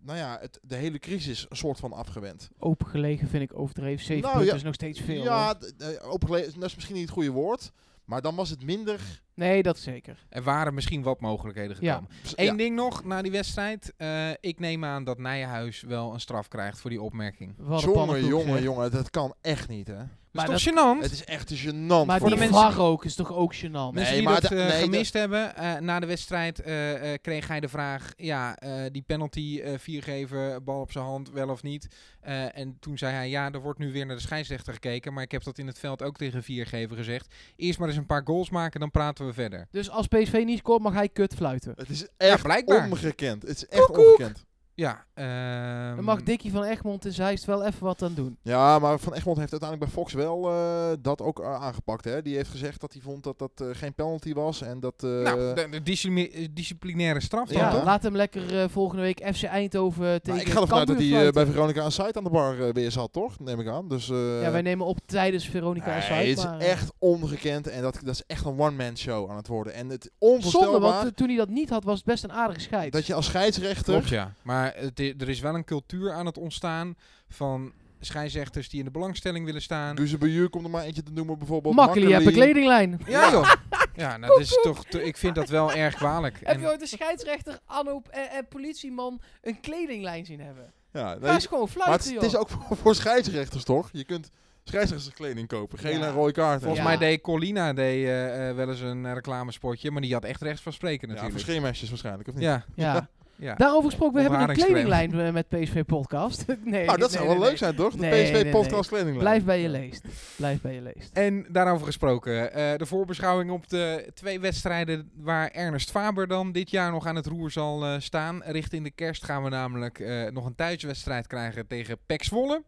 nou ja, het, de hele crisis een soort van afgewend. Opengelegen vind ik overdreven. Zeven Nou, punten ja. is nog steeds veel. ja, hoor. d- eh, open gelegen, dat is misschien niet het goede woord. Maar dan was het minder... Nee, dat zeker. Er waren misschien wat mogelijkheden Ja. gekomen. Eén Ja, ding nog na die wedstrijd. Eh, ik neem aan dat Nijenhuis wel een straf krijgt voor die opmerking. Jongen, jongen, jongen, dat kan echt niet, hè. Dat Maar is toch gênant? Het is echt gênant. Maar voor die de mensen- VAR ook is toch ook gênant. Mensen Nee, die maar dat de- eh, nee, gemist hebben, eh, na de wedstrijd eh, eh, kreeg hij de vraag, ja, eh, die penalty eh viergeven, bal op zijn hand, wel of niet. Eh, en toen zei hij, ja, er wordt nu weer naar de scheidsrechter gekeken, maar ik heb dat in het veld ook tegen viergever gezegd. Eerst maar eens een paar goals maken, dan praten we verder. Dus als PSV niet scoort, mag hij kut fluiten. Het is echt blijkbaar. ongekend. Het is echt ongekend. Ja, ehm, Dan mag Dikkie van Egmond in Zeist wel even wat aan doen. Ja, maar Van Egmond heeft uiteindelijk bij Fox wel eh, dat ook eh, aangepakt. Hè. Die heeft gezegd dat hij vond dat dat eh, geen penalty was. En dat... eh, nou, de, de discipli- disciplinaire straf dan Ja, laat hem lekker volgende week FC Eindhoven tegen maar ik ga ervan uit dat hij bij. Veronica aan site aan de bar weer zat, toch? Neem ik aan. Dus, eh, Ja, wij nemen op tijdens Veronica nee, Aside. het is maar, echt ongekend. En dat, dat is echt een one-man show aan het worden. En het Zonde, onvoorstelbaar want eh, toen hij dat niet had, was het best een aardige scheid. dat je als scheidsrechter... Klopt, ja. Maar het i- er is wel een cultuur aan het ontstaan van scheidsrechters die in de belangstelling willen staan. Guzebuur komt er maar eentje te noemen bijvoorbeeld. Makkelijk, je hebt een kledinglijn. Ja, joh. Ja, nou, dat is toch. ik vind dat wel erg kwalijk. Heb En- je ooit een scheidsrechter, Anoop en, en politieman een kledinglijn zien hebben? Ja, nee, eens gewoon maar het, is ook voor, voor scheidsrechters, toch? Je kunt scheidsrechterskleding kopen. Gele Ja. en rode kaarten. Volgens Ja. mij deed Colina deed, eh, eh, wel eens een eh, reclamespotje, maar die had echt rechts van spreken Ja, voor natuurlijk. scheermesjes waarschijnlijk, of niet? Ja, Ja. ja. Daarover gesproken, we hebben een kledinglijn eh, met PSV Podcast. nee, Nou, dat zou nee, wel nee. leuk zijn, toch? De nee. PSV-podcast kledinglijn. Blijf bij je leest. Blijf bij je leest. En daarover gesproken, eh, de voorbeschouwing op de twee wedstrijden waar Ernest Faber dan dit jaar nog aan het roer zal eh, staan. Richting de kerst gaan we namelijk nog een thuiswedstrijd krijgen tegen PEC Zwolle.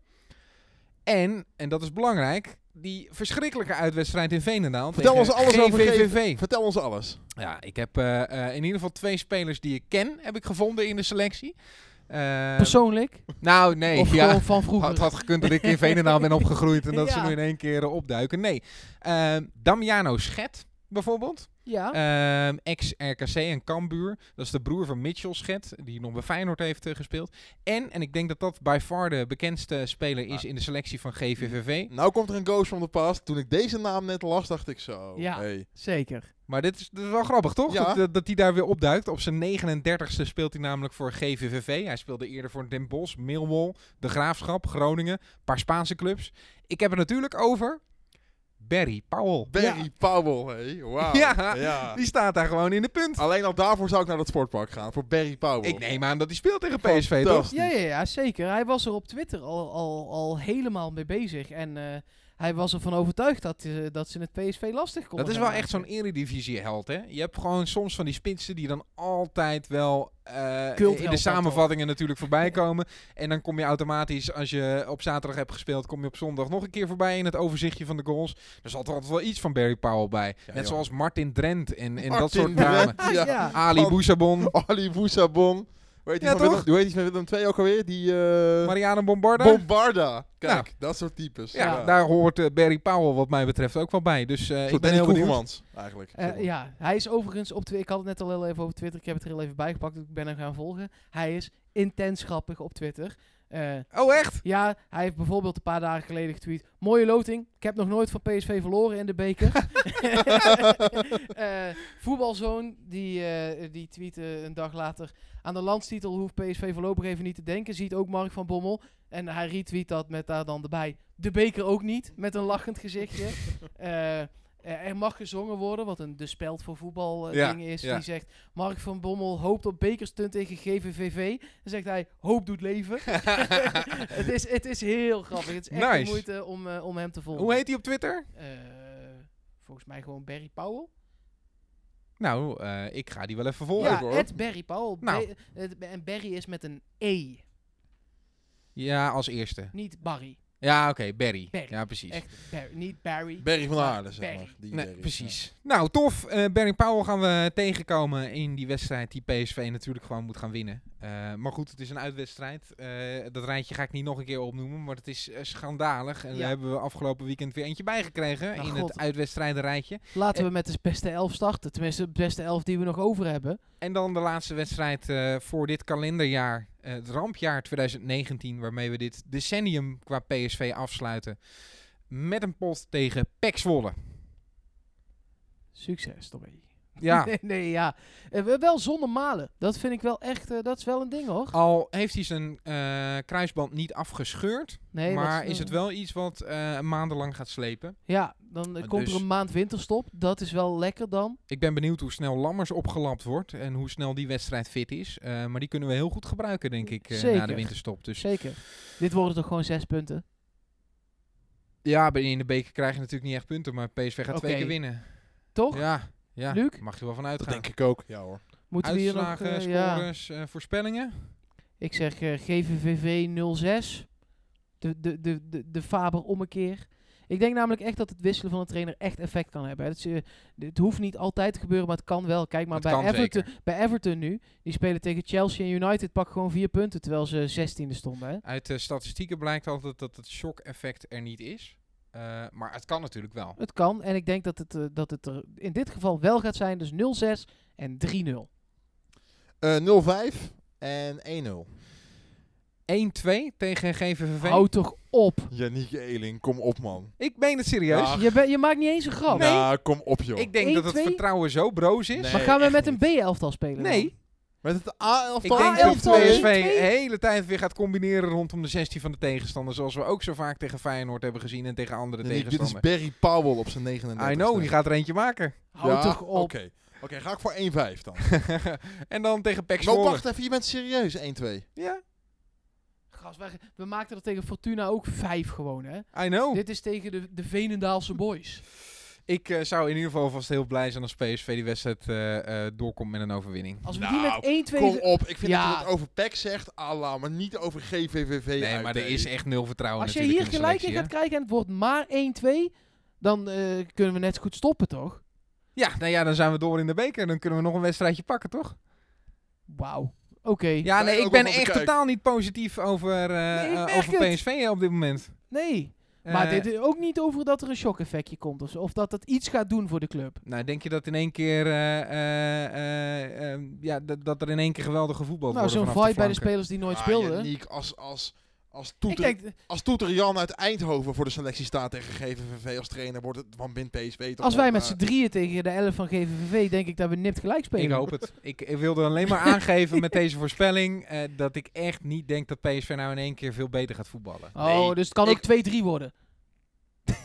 En, en dat is belangrijk, die verschrikkelijke uitwedstrijd in Veenendaal Vertel ons alles over GVVV. Vertel ons alles. Ja, ik heb eh, eh, in ieder geval twee spelers die ik ken, heb ik gevonden in de selectie. Eh, Persoonlijk? nou, nee. of ja. gewoon van vroeger? Het had gekund dat ik in Veenendaal ben opgegroeid en dat ze nu in één keer opduiken. Nee. Ehm, Damiano Schet, bijvoorbeeld. Ja. Ehm, Ex-RKC en Cambuur. Dat is de broer van Mitchell Schet, die nog bij Feyenoord heeft eh, gespeeld. En, en ik denk dat dat by far de bekendste speler is Ah. in de selectie van GVVV. Nou komt er een ghost from the past. Toen ik deze naam net las, dacht ik zo. Ja. Hey. Zeker. Maar dit is, dit is wel grappig, toch? Ja. Dat, dat, dat hij daar weer opduikt. Op zijn 39ste speelt hij namelijk voor GVVV. Hij speelde eerder voor Den Bosch, Millwall, De Graafschap, Groningen. Een paar Spaanse clubs. Ik heb het natuurlijk over Barry Powell. Barry Powell, hey. Wauw. Ja. ja. Die staat daar gewoon in de punt. Alleen al daarvoor zou ik naar dat sportpark gaan. Voor Barry Powell. Ik neem aan dat hij speelt tegen PSV, toch? Ja, ja, ja, zeker. Hij was er op Twitter al, al, al helemaal mee bezig. En eh, hij was ervan overtuigd dat, eh, dat ze het PSV lastig konden Dat is wel echt zo'n eredivisie-held, hè? Je hebt gewoon soms van die spitsen die dan altijd wel eh, Cultheld in de samenvattingen natuurlijk voorbij komen. En dan kom je automatisch, als je op zaterdag hebt gespeeld, kom je op zondag nog een keer voorbij in het overzichtje van de goals. Er zat er altijd wel iets van Barry Powell bij. Ja, Net joh. zoals Martin Drent en, en dat soort namen. Ja. Ja. Ali Boussabon, Ali Boussabon. Hoe heet die Ja, van? Willem- hoe heet die van Willem II ook alweer? Die, eh Mariano Bombarda. Bombarda. Kijk, Nou. dat soort types. ja, daar hoort eh, Barry Powell wat mij betreft ook wel bij. Dus eh, Zo ik ben heel benieuwd. Eigenlijk. Zeg maar. ja, hij is overigens op Twitter. Ik had het net al heel even over Twitter. Ik heb het er heel even bijgepakt. Ik ben hem gaan volgen. Hij is intens grappig op Twitter. Eh, Oh, echt? ja, hij heeft bijvoorbeeld een paar dagen geleden getweet. Mooie loting. Ik heb nog nooit van PSV verloren in de beker. Eh voetbalzoon, die, eh die tweette een dag later. Aan de landstitel hoeft PSV voorlopig even niet te denken. Ziet ook Mark van Bommel. En hij retweet dat met daar dan erbij. De beker ook niet. Met een lachend gezichtje. Er mag gezongen worden, wat een de speld voor voetbal eh, Ja, ding is. ja. Die zegt, Mark van Bommel hoopt op bekerstunt tegen GVVV. Dan zegt hij, hoop doet leven. het, is, het is heel grappig. Het is echt de moeite om, eh, om hem te volgen. Hoe heet hij op Twitter? Eh, volgens mij gewoon Barry Powell. Nou, ik ga die wel even volgen. ja, hoor. het Barry Powell. Nou. En Barry is met een E, Ja, als eerste. niet Barry. Ja, oké, Barry. Barry. Ja, precies. Echt Barry, niet Barry. Berry van Aarde, zeg Barry. maar. Die Nee, Barry, precies. Nou, tof. Eh Barry Powell gaan we tegenkomen in die wedstrijd die PSV natuurlijk gewoon moet gaan winnen. Eh, maar goed, het is een uitwedstrijd. Eh, dat rijtje ga ik niet nog een keer opnoemen, maar het is eh, schandalig. En Ja. daar hebben we afgelopen weekend weer eentje bijgekregen Nou, in God. het uitwedstrijdenrijtje. Laten we met de beste elf starten. Tenminste, de beste elf die we nog over hebben. En dan de laatste wedstrijd voor dit kalenderjaar, het rampjaar 2019, waarmee we dit decennium qua PSV afsluiten. Met een pot tegen PEC Zwolle. Succes, Tommy. Ja, nee, nee, ja. We- wel zonder malen. Dat vind ik wel echt, eh, dat is wel een ding hoor. al heeft hij zijn eh, kruisband niet afgescheurd, Nee, maar is het wel iets wat eh, maandenlang gaat slepen. Ja, dan komt Dus- er een maand winterstop. Dat is wel lekker dan. Ik ben benieuwd hoe snel Lammers opgelapt wordt en hoe snel die wedstrijd fit is. Eh, maar die kunnen we heel goed gebruiken, denk ik, eh, na de winterstop. Dus Zeker. Dit worden toch gewoon zes punten? ja, in de beker krijg je natuurlijk niet echt punten, maar PSV gaat twee keer winnen. Toch? Ja, ja. Luc? mag je wel van Dat uitgaan. denk ik ook. Ja hoor. Moeten we hier nog... Uitslagen, eh, ja. scores, eh, voorspellingen? Ik zeg eh, GVVV 06. De, de, de, de, de Faber ommekeer. Ik denk namelijk echt dat het wisselen van een trainer echt effect kan hebben. hè. Dat is, eh, het hoeft niet altijd te gebeuren, maar het kan wel. Kijk maar Het bij Everton, zeker. bij Everton nu. Die spelen tegen Chelsea en United. Pak gewoon vier punten terwijl ze zestiende stonden. Hè? Uit de statistieken blijkt altijd dat het shock-effect er niet is. Eh, maar het kan natuurlijk wel. Het kan. En ik denk dat het, eh, dat het er in dit geval wel gaat zijn. Dus 0-6 en 3-0. Eh 0-5 en 1-0. 1-2 tegen GVVV. Hou toch op. Yannick Eeling, kom op man. Ik meen het serieus. Je, ben- je maakt niet eens een grap. Nou, kom op joh. Ik denk dat het 1-2? vertrouwen zo broos is. Nee. maar gaan we met een. B-elftal spelen? Nee. dan? Met het A11 Ik denk dat PSV 1-2. de hele tijd weer gaat combineren rondom de 16 van de tegenstander. Zoals we ook zo vaak tegen Feyenoord hebben gezien en tegen andere dit is tegenstanders. Barry Powell op zijn 39 I know, die gaat er eentje maken. Hou ja, toch op. Oké, Oké, ga ik voor 1-5 dan. en dan tegen nou, Zwolle. wacht even, je bent serieus 1-2. Ja, Gast, wij- we maakten er tegen Fortuna ook vijf gewoon, hè? I know. Dit is tegen de, de Venendaalse boys. Ik eh, zou in ieder geval vast heel blij zijn als PSV die wedstrijd eh, eh, doorkomt met een overwinning. Als we Nou, die met 1-2... Kom op, ik vind Ja. dat je het over PEC zegt, Allah, maar niet over GVVV Nee, maar er is echt nul vertrouwen Als je hier in gelijk in gaat krijgen en het wordt maar 1-2... Dan eh, kunnen we net zo goed stoppen, toch? Ja, nou ja, dan zijn we door in de beker. Dan kunnen we nog een wedstrijdje pakken, toch? Wauw. Oké. Ja, nee, ik ben echt totaal niet positief over, Nee, over. PSV op dit moment. Nee. Maar Eh, dit is ook niet over dat er een shock-effectje komt. Of, zo, of dat het iets gaat doen voor de club. Nou, denk je dat in één keer, eh, eh, ja, dat, dat er in één keer geweldige voetbal nou, zo'n vibe bij de spelers die nooit Ah, speelden. Yannick, als, als, als, ik toeter, denk, als Toeter Jan uit Eindhoven voor de selectie staat tegen GVVV als trainer, wordt het van bin PSV toch als wij met eh, z'n drieën tegen de 11 van GVVV, denk ik dat we nipt gelijk spelen. Ik hoop het. Ik, ik wilde alleen maar aangeven met deze voorspelling eh, dat ik echt niet denk dat PSV nou in één keer veel beter gaat voetballen. Oh, Nee, dus het kan ik- ook 2-3 worden.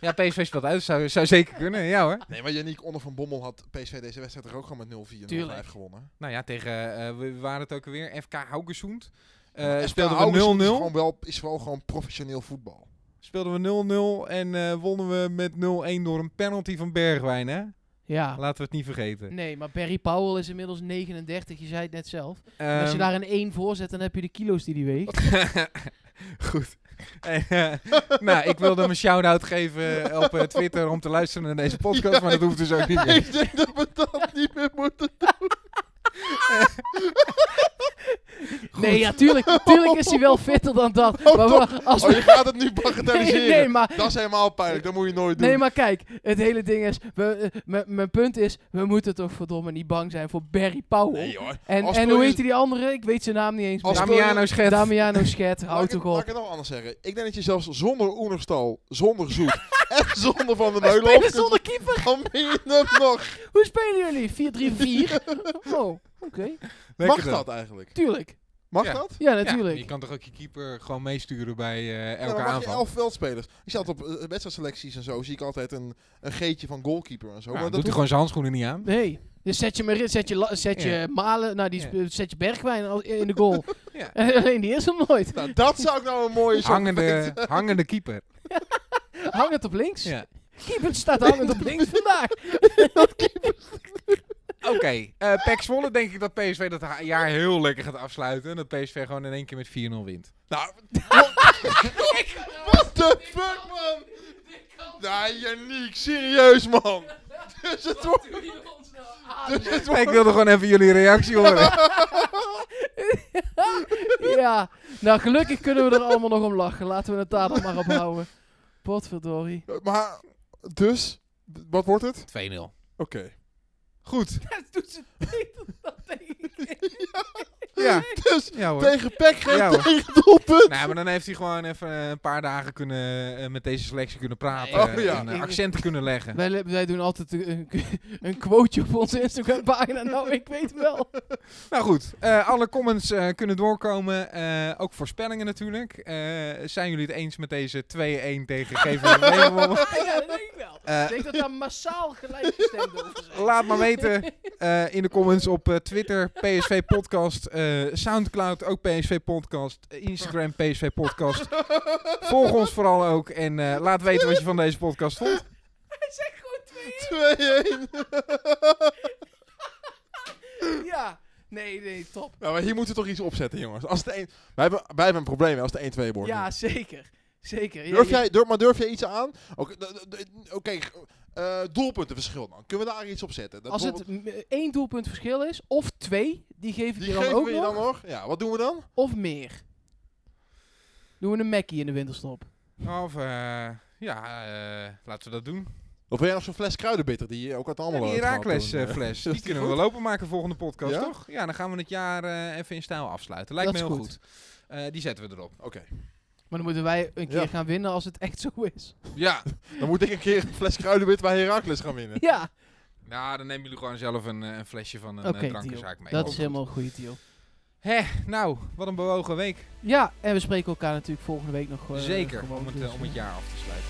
Ja, PSV speelt uit. Zou, zou zeker kunnen. Ja hoor. Nee, maar Yannick onder van Bommel had PSV deze wedstrijd er ook gewoon met 0-4 en 0-5 Tuurlijk. gewonnen. Nou ja, tegen, eh, we we waren het ook alweer, FK Haugesund. Eh speelden we 0-0. Is, gewoon wel, is wel gewoon professioneel voetbal. speelden we 0-0 en eh, wonnen we met 0-1 door een penalty van Bergwijn, hè? Ja. Laten we het niet vergeten. Nee, maar Barry Powell is inmiddels 39. Je zei het net zelf. Als je Ehm, daar een 1 voor zet, dan heb je de kilo's die die weegt. Goed. En, eh, nou, ik wilde hem een shout-out geven op Twitter om te luisteren naar deze podcast, maar dat hoeft dus ook niet meer. Ik denk dat we dat niet meer moeten doen. Nee, ja, tuurlijk, tuurlijk is hij wel fitter dan dat. Oh, maar we- als Oh, we- je gaat het nu bagatelliseren. nee, maar Dat is helemaal pijnlijk, dat moet je nooit doen. Nee, maar kijk, het hele ding is, we, eh, mijn punt is, we moeten toch verdomme niet bang zijn voor Barry Powell. Nee, hoor. en Als en hoe je- heet die andere? Ik weet zijn naam niet eens meer. Damiano Schet. Damiano Schet, houd ik, het, toch laat ik het nog anders zeggen. Ik denk dat je zelfs zonder Oenerstal, zonder Zoet en zonder Van der We Meulen zonder keeper. Dan ben je nog. Hoe spelen jullie? 4-3-4? oh, oké. Mag dat eigenlijk? Tuurlijk. Mag Ja. dat? Ja, Ja, natuurlijk. je kan toch ook je keeper gewoon meesturen bij eh, Ja, elke dan mag je aanval. elf veldspelers. Je staat op eh, wedstrijdselecties en zo, zie ik altijd een, een geetje van goalkeeper en zo. Maar doet dat hij hoeft- gewoon zijn handschoenen niet aan. Nee. Dus zet je, maar, in, zet je, la- zet je Ja. Malen, nou die Ja. zet je Bergwijn in de goal. Ja. En alleen die is er nooit. Nou, dat zou ik nou een mooie Hangende, hangende keeper. Hangend op links. Ja. Keeper staat hangend op links vandaag. Oké, eh Pek Zwolle denk ik dat PSV dat jaar heel lekker gaat afsluiten. En dat PSV gewoon in één keer met 4-0 wint. Nou, what the fuck, man? Nou, Yannick, serieus, man. Dus het wordt... Dus het ik wordt... wilde gewoon even jullie reactie horen. ja, nou gelukkig kunnen we er allemaal nog om lachen. Laten we het daar dan maar op houden. Potverdorie. Maar, dus, wat wordt het? 2-0. Oké. Goed. Het doet ze beter dan tegen Ja, Dus, ja hoor. tegen Peck geen Ja, tegen doelpunt. Nou, maar dan heeft hij gewoon even een paar dagen kunnen, eh, met deze selectie kunnen praten. Nee, oh, ja. En eh, accenten kunnen leggen. Wij, wij doen altijd een, een quoteje op onze Instagram pagina. Nou, ik weet wel. Nou goed, eh, alle comments eh, kunnen doorkomen. eh, ook voorspellingen natuurlijk. Eh, zijn jullie het eens met deze 2-1 tegen GVV gewonnen? Ja, dat denk ik wel. Ik denk dat daar massaal gelijk gestemd over zijn. Laat maar weten eh, in de comments op eh, Twitter, PSV Podcast, eh, Soundcloud ook PSV Podcast, eh, Instagram PSV Podcast. Volg ons vooral ook en eh, laat weten wat je van deze podcast vond. Hij zegt gewoon 2-1. 2 Ja. Nee, nee, top. Nou, maar hier moeten we toch iets opzetten, jongens. Als het een, wij, hebben, wij hebben een probleem als het 1-2 wordt. Ja, zeker. Zeker. Ja, Durf je- jij, durf, maar durf jij iets aan? Oké, eh, doelpuntenverschil dan. Kunnen we daar iets op zetten? Dat Als het één doelpunt verschil is, of twee, die geef ik die je dan geven ook we je nog, dan nog? Ja, wat doen we dan? of meer. Doen we een Mackie in de winterstop. Of eh, ja, eh, laten we dat doen. Of wil jij nog zo'n fles kruidenbitter die je ook uit allemaal die Herakles fles, die kunnen we wel openmaken volgende podcast, Ja? toch? Ja, dan gaan we het jaar eh, even in stijl afsluiten. Lijkt Dat me is heel goed. goed. Eh, die zetten we erop. Oké. Maar dan moeten wij een keer Ja. gaan winnen als het echt zo is. Ja, Dan moet ik een keer een fles kruidenbitter bij Herakles gaan winnen. Ja, nou, dan nemen jullie gewoon zelf een, eh, een flesje van een oké, eh, drankenzaak mee. Dat is helemaal een goede deal. Hè, nou, wat een bewogen week. Ja, en we spreken elkaar natuurlijk volgende week nog. eh, Zeker, gewoon, om het, dus, om het eh, jaar af te sluiten.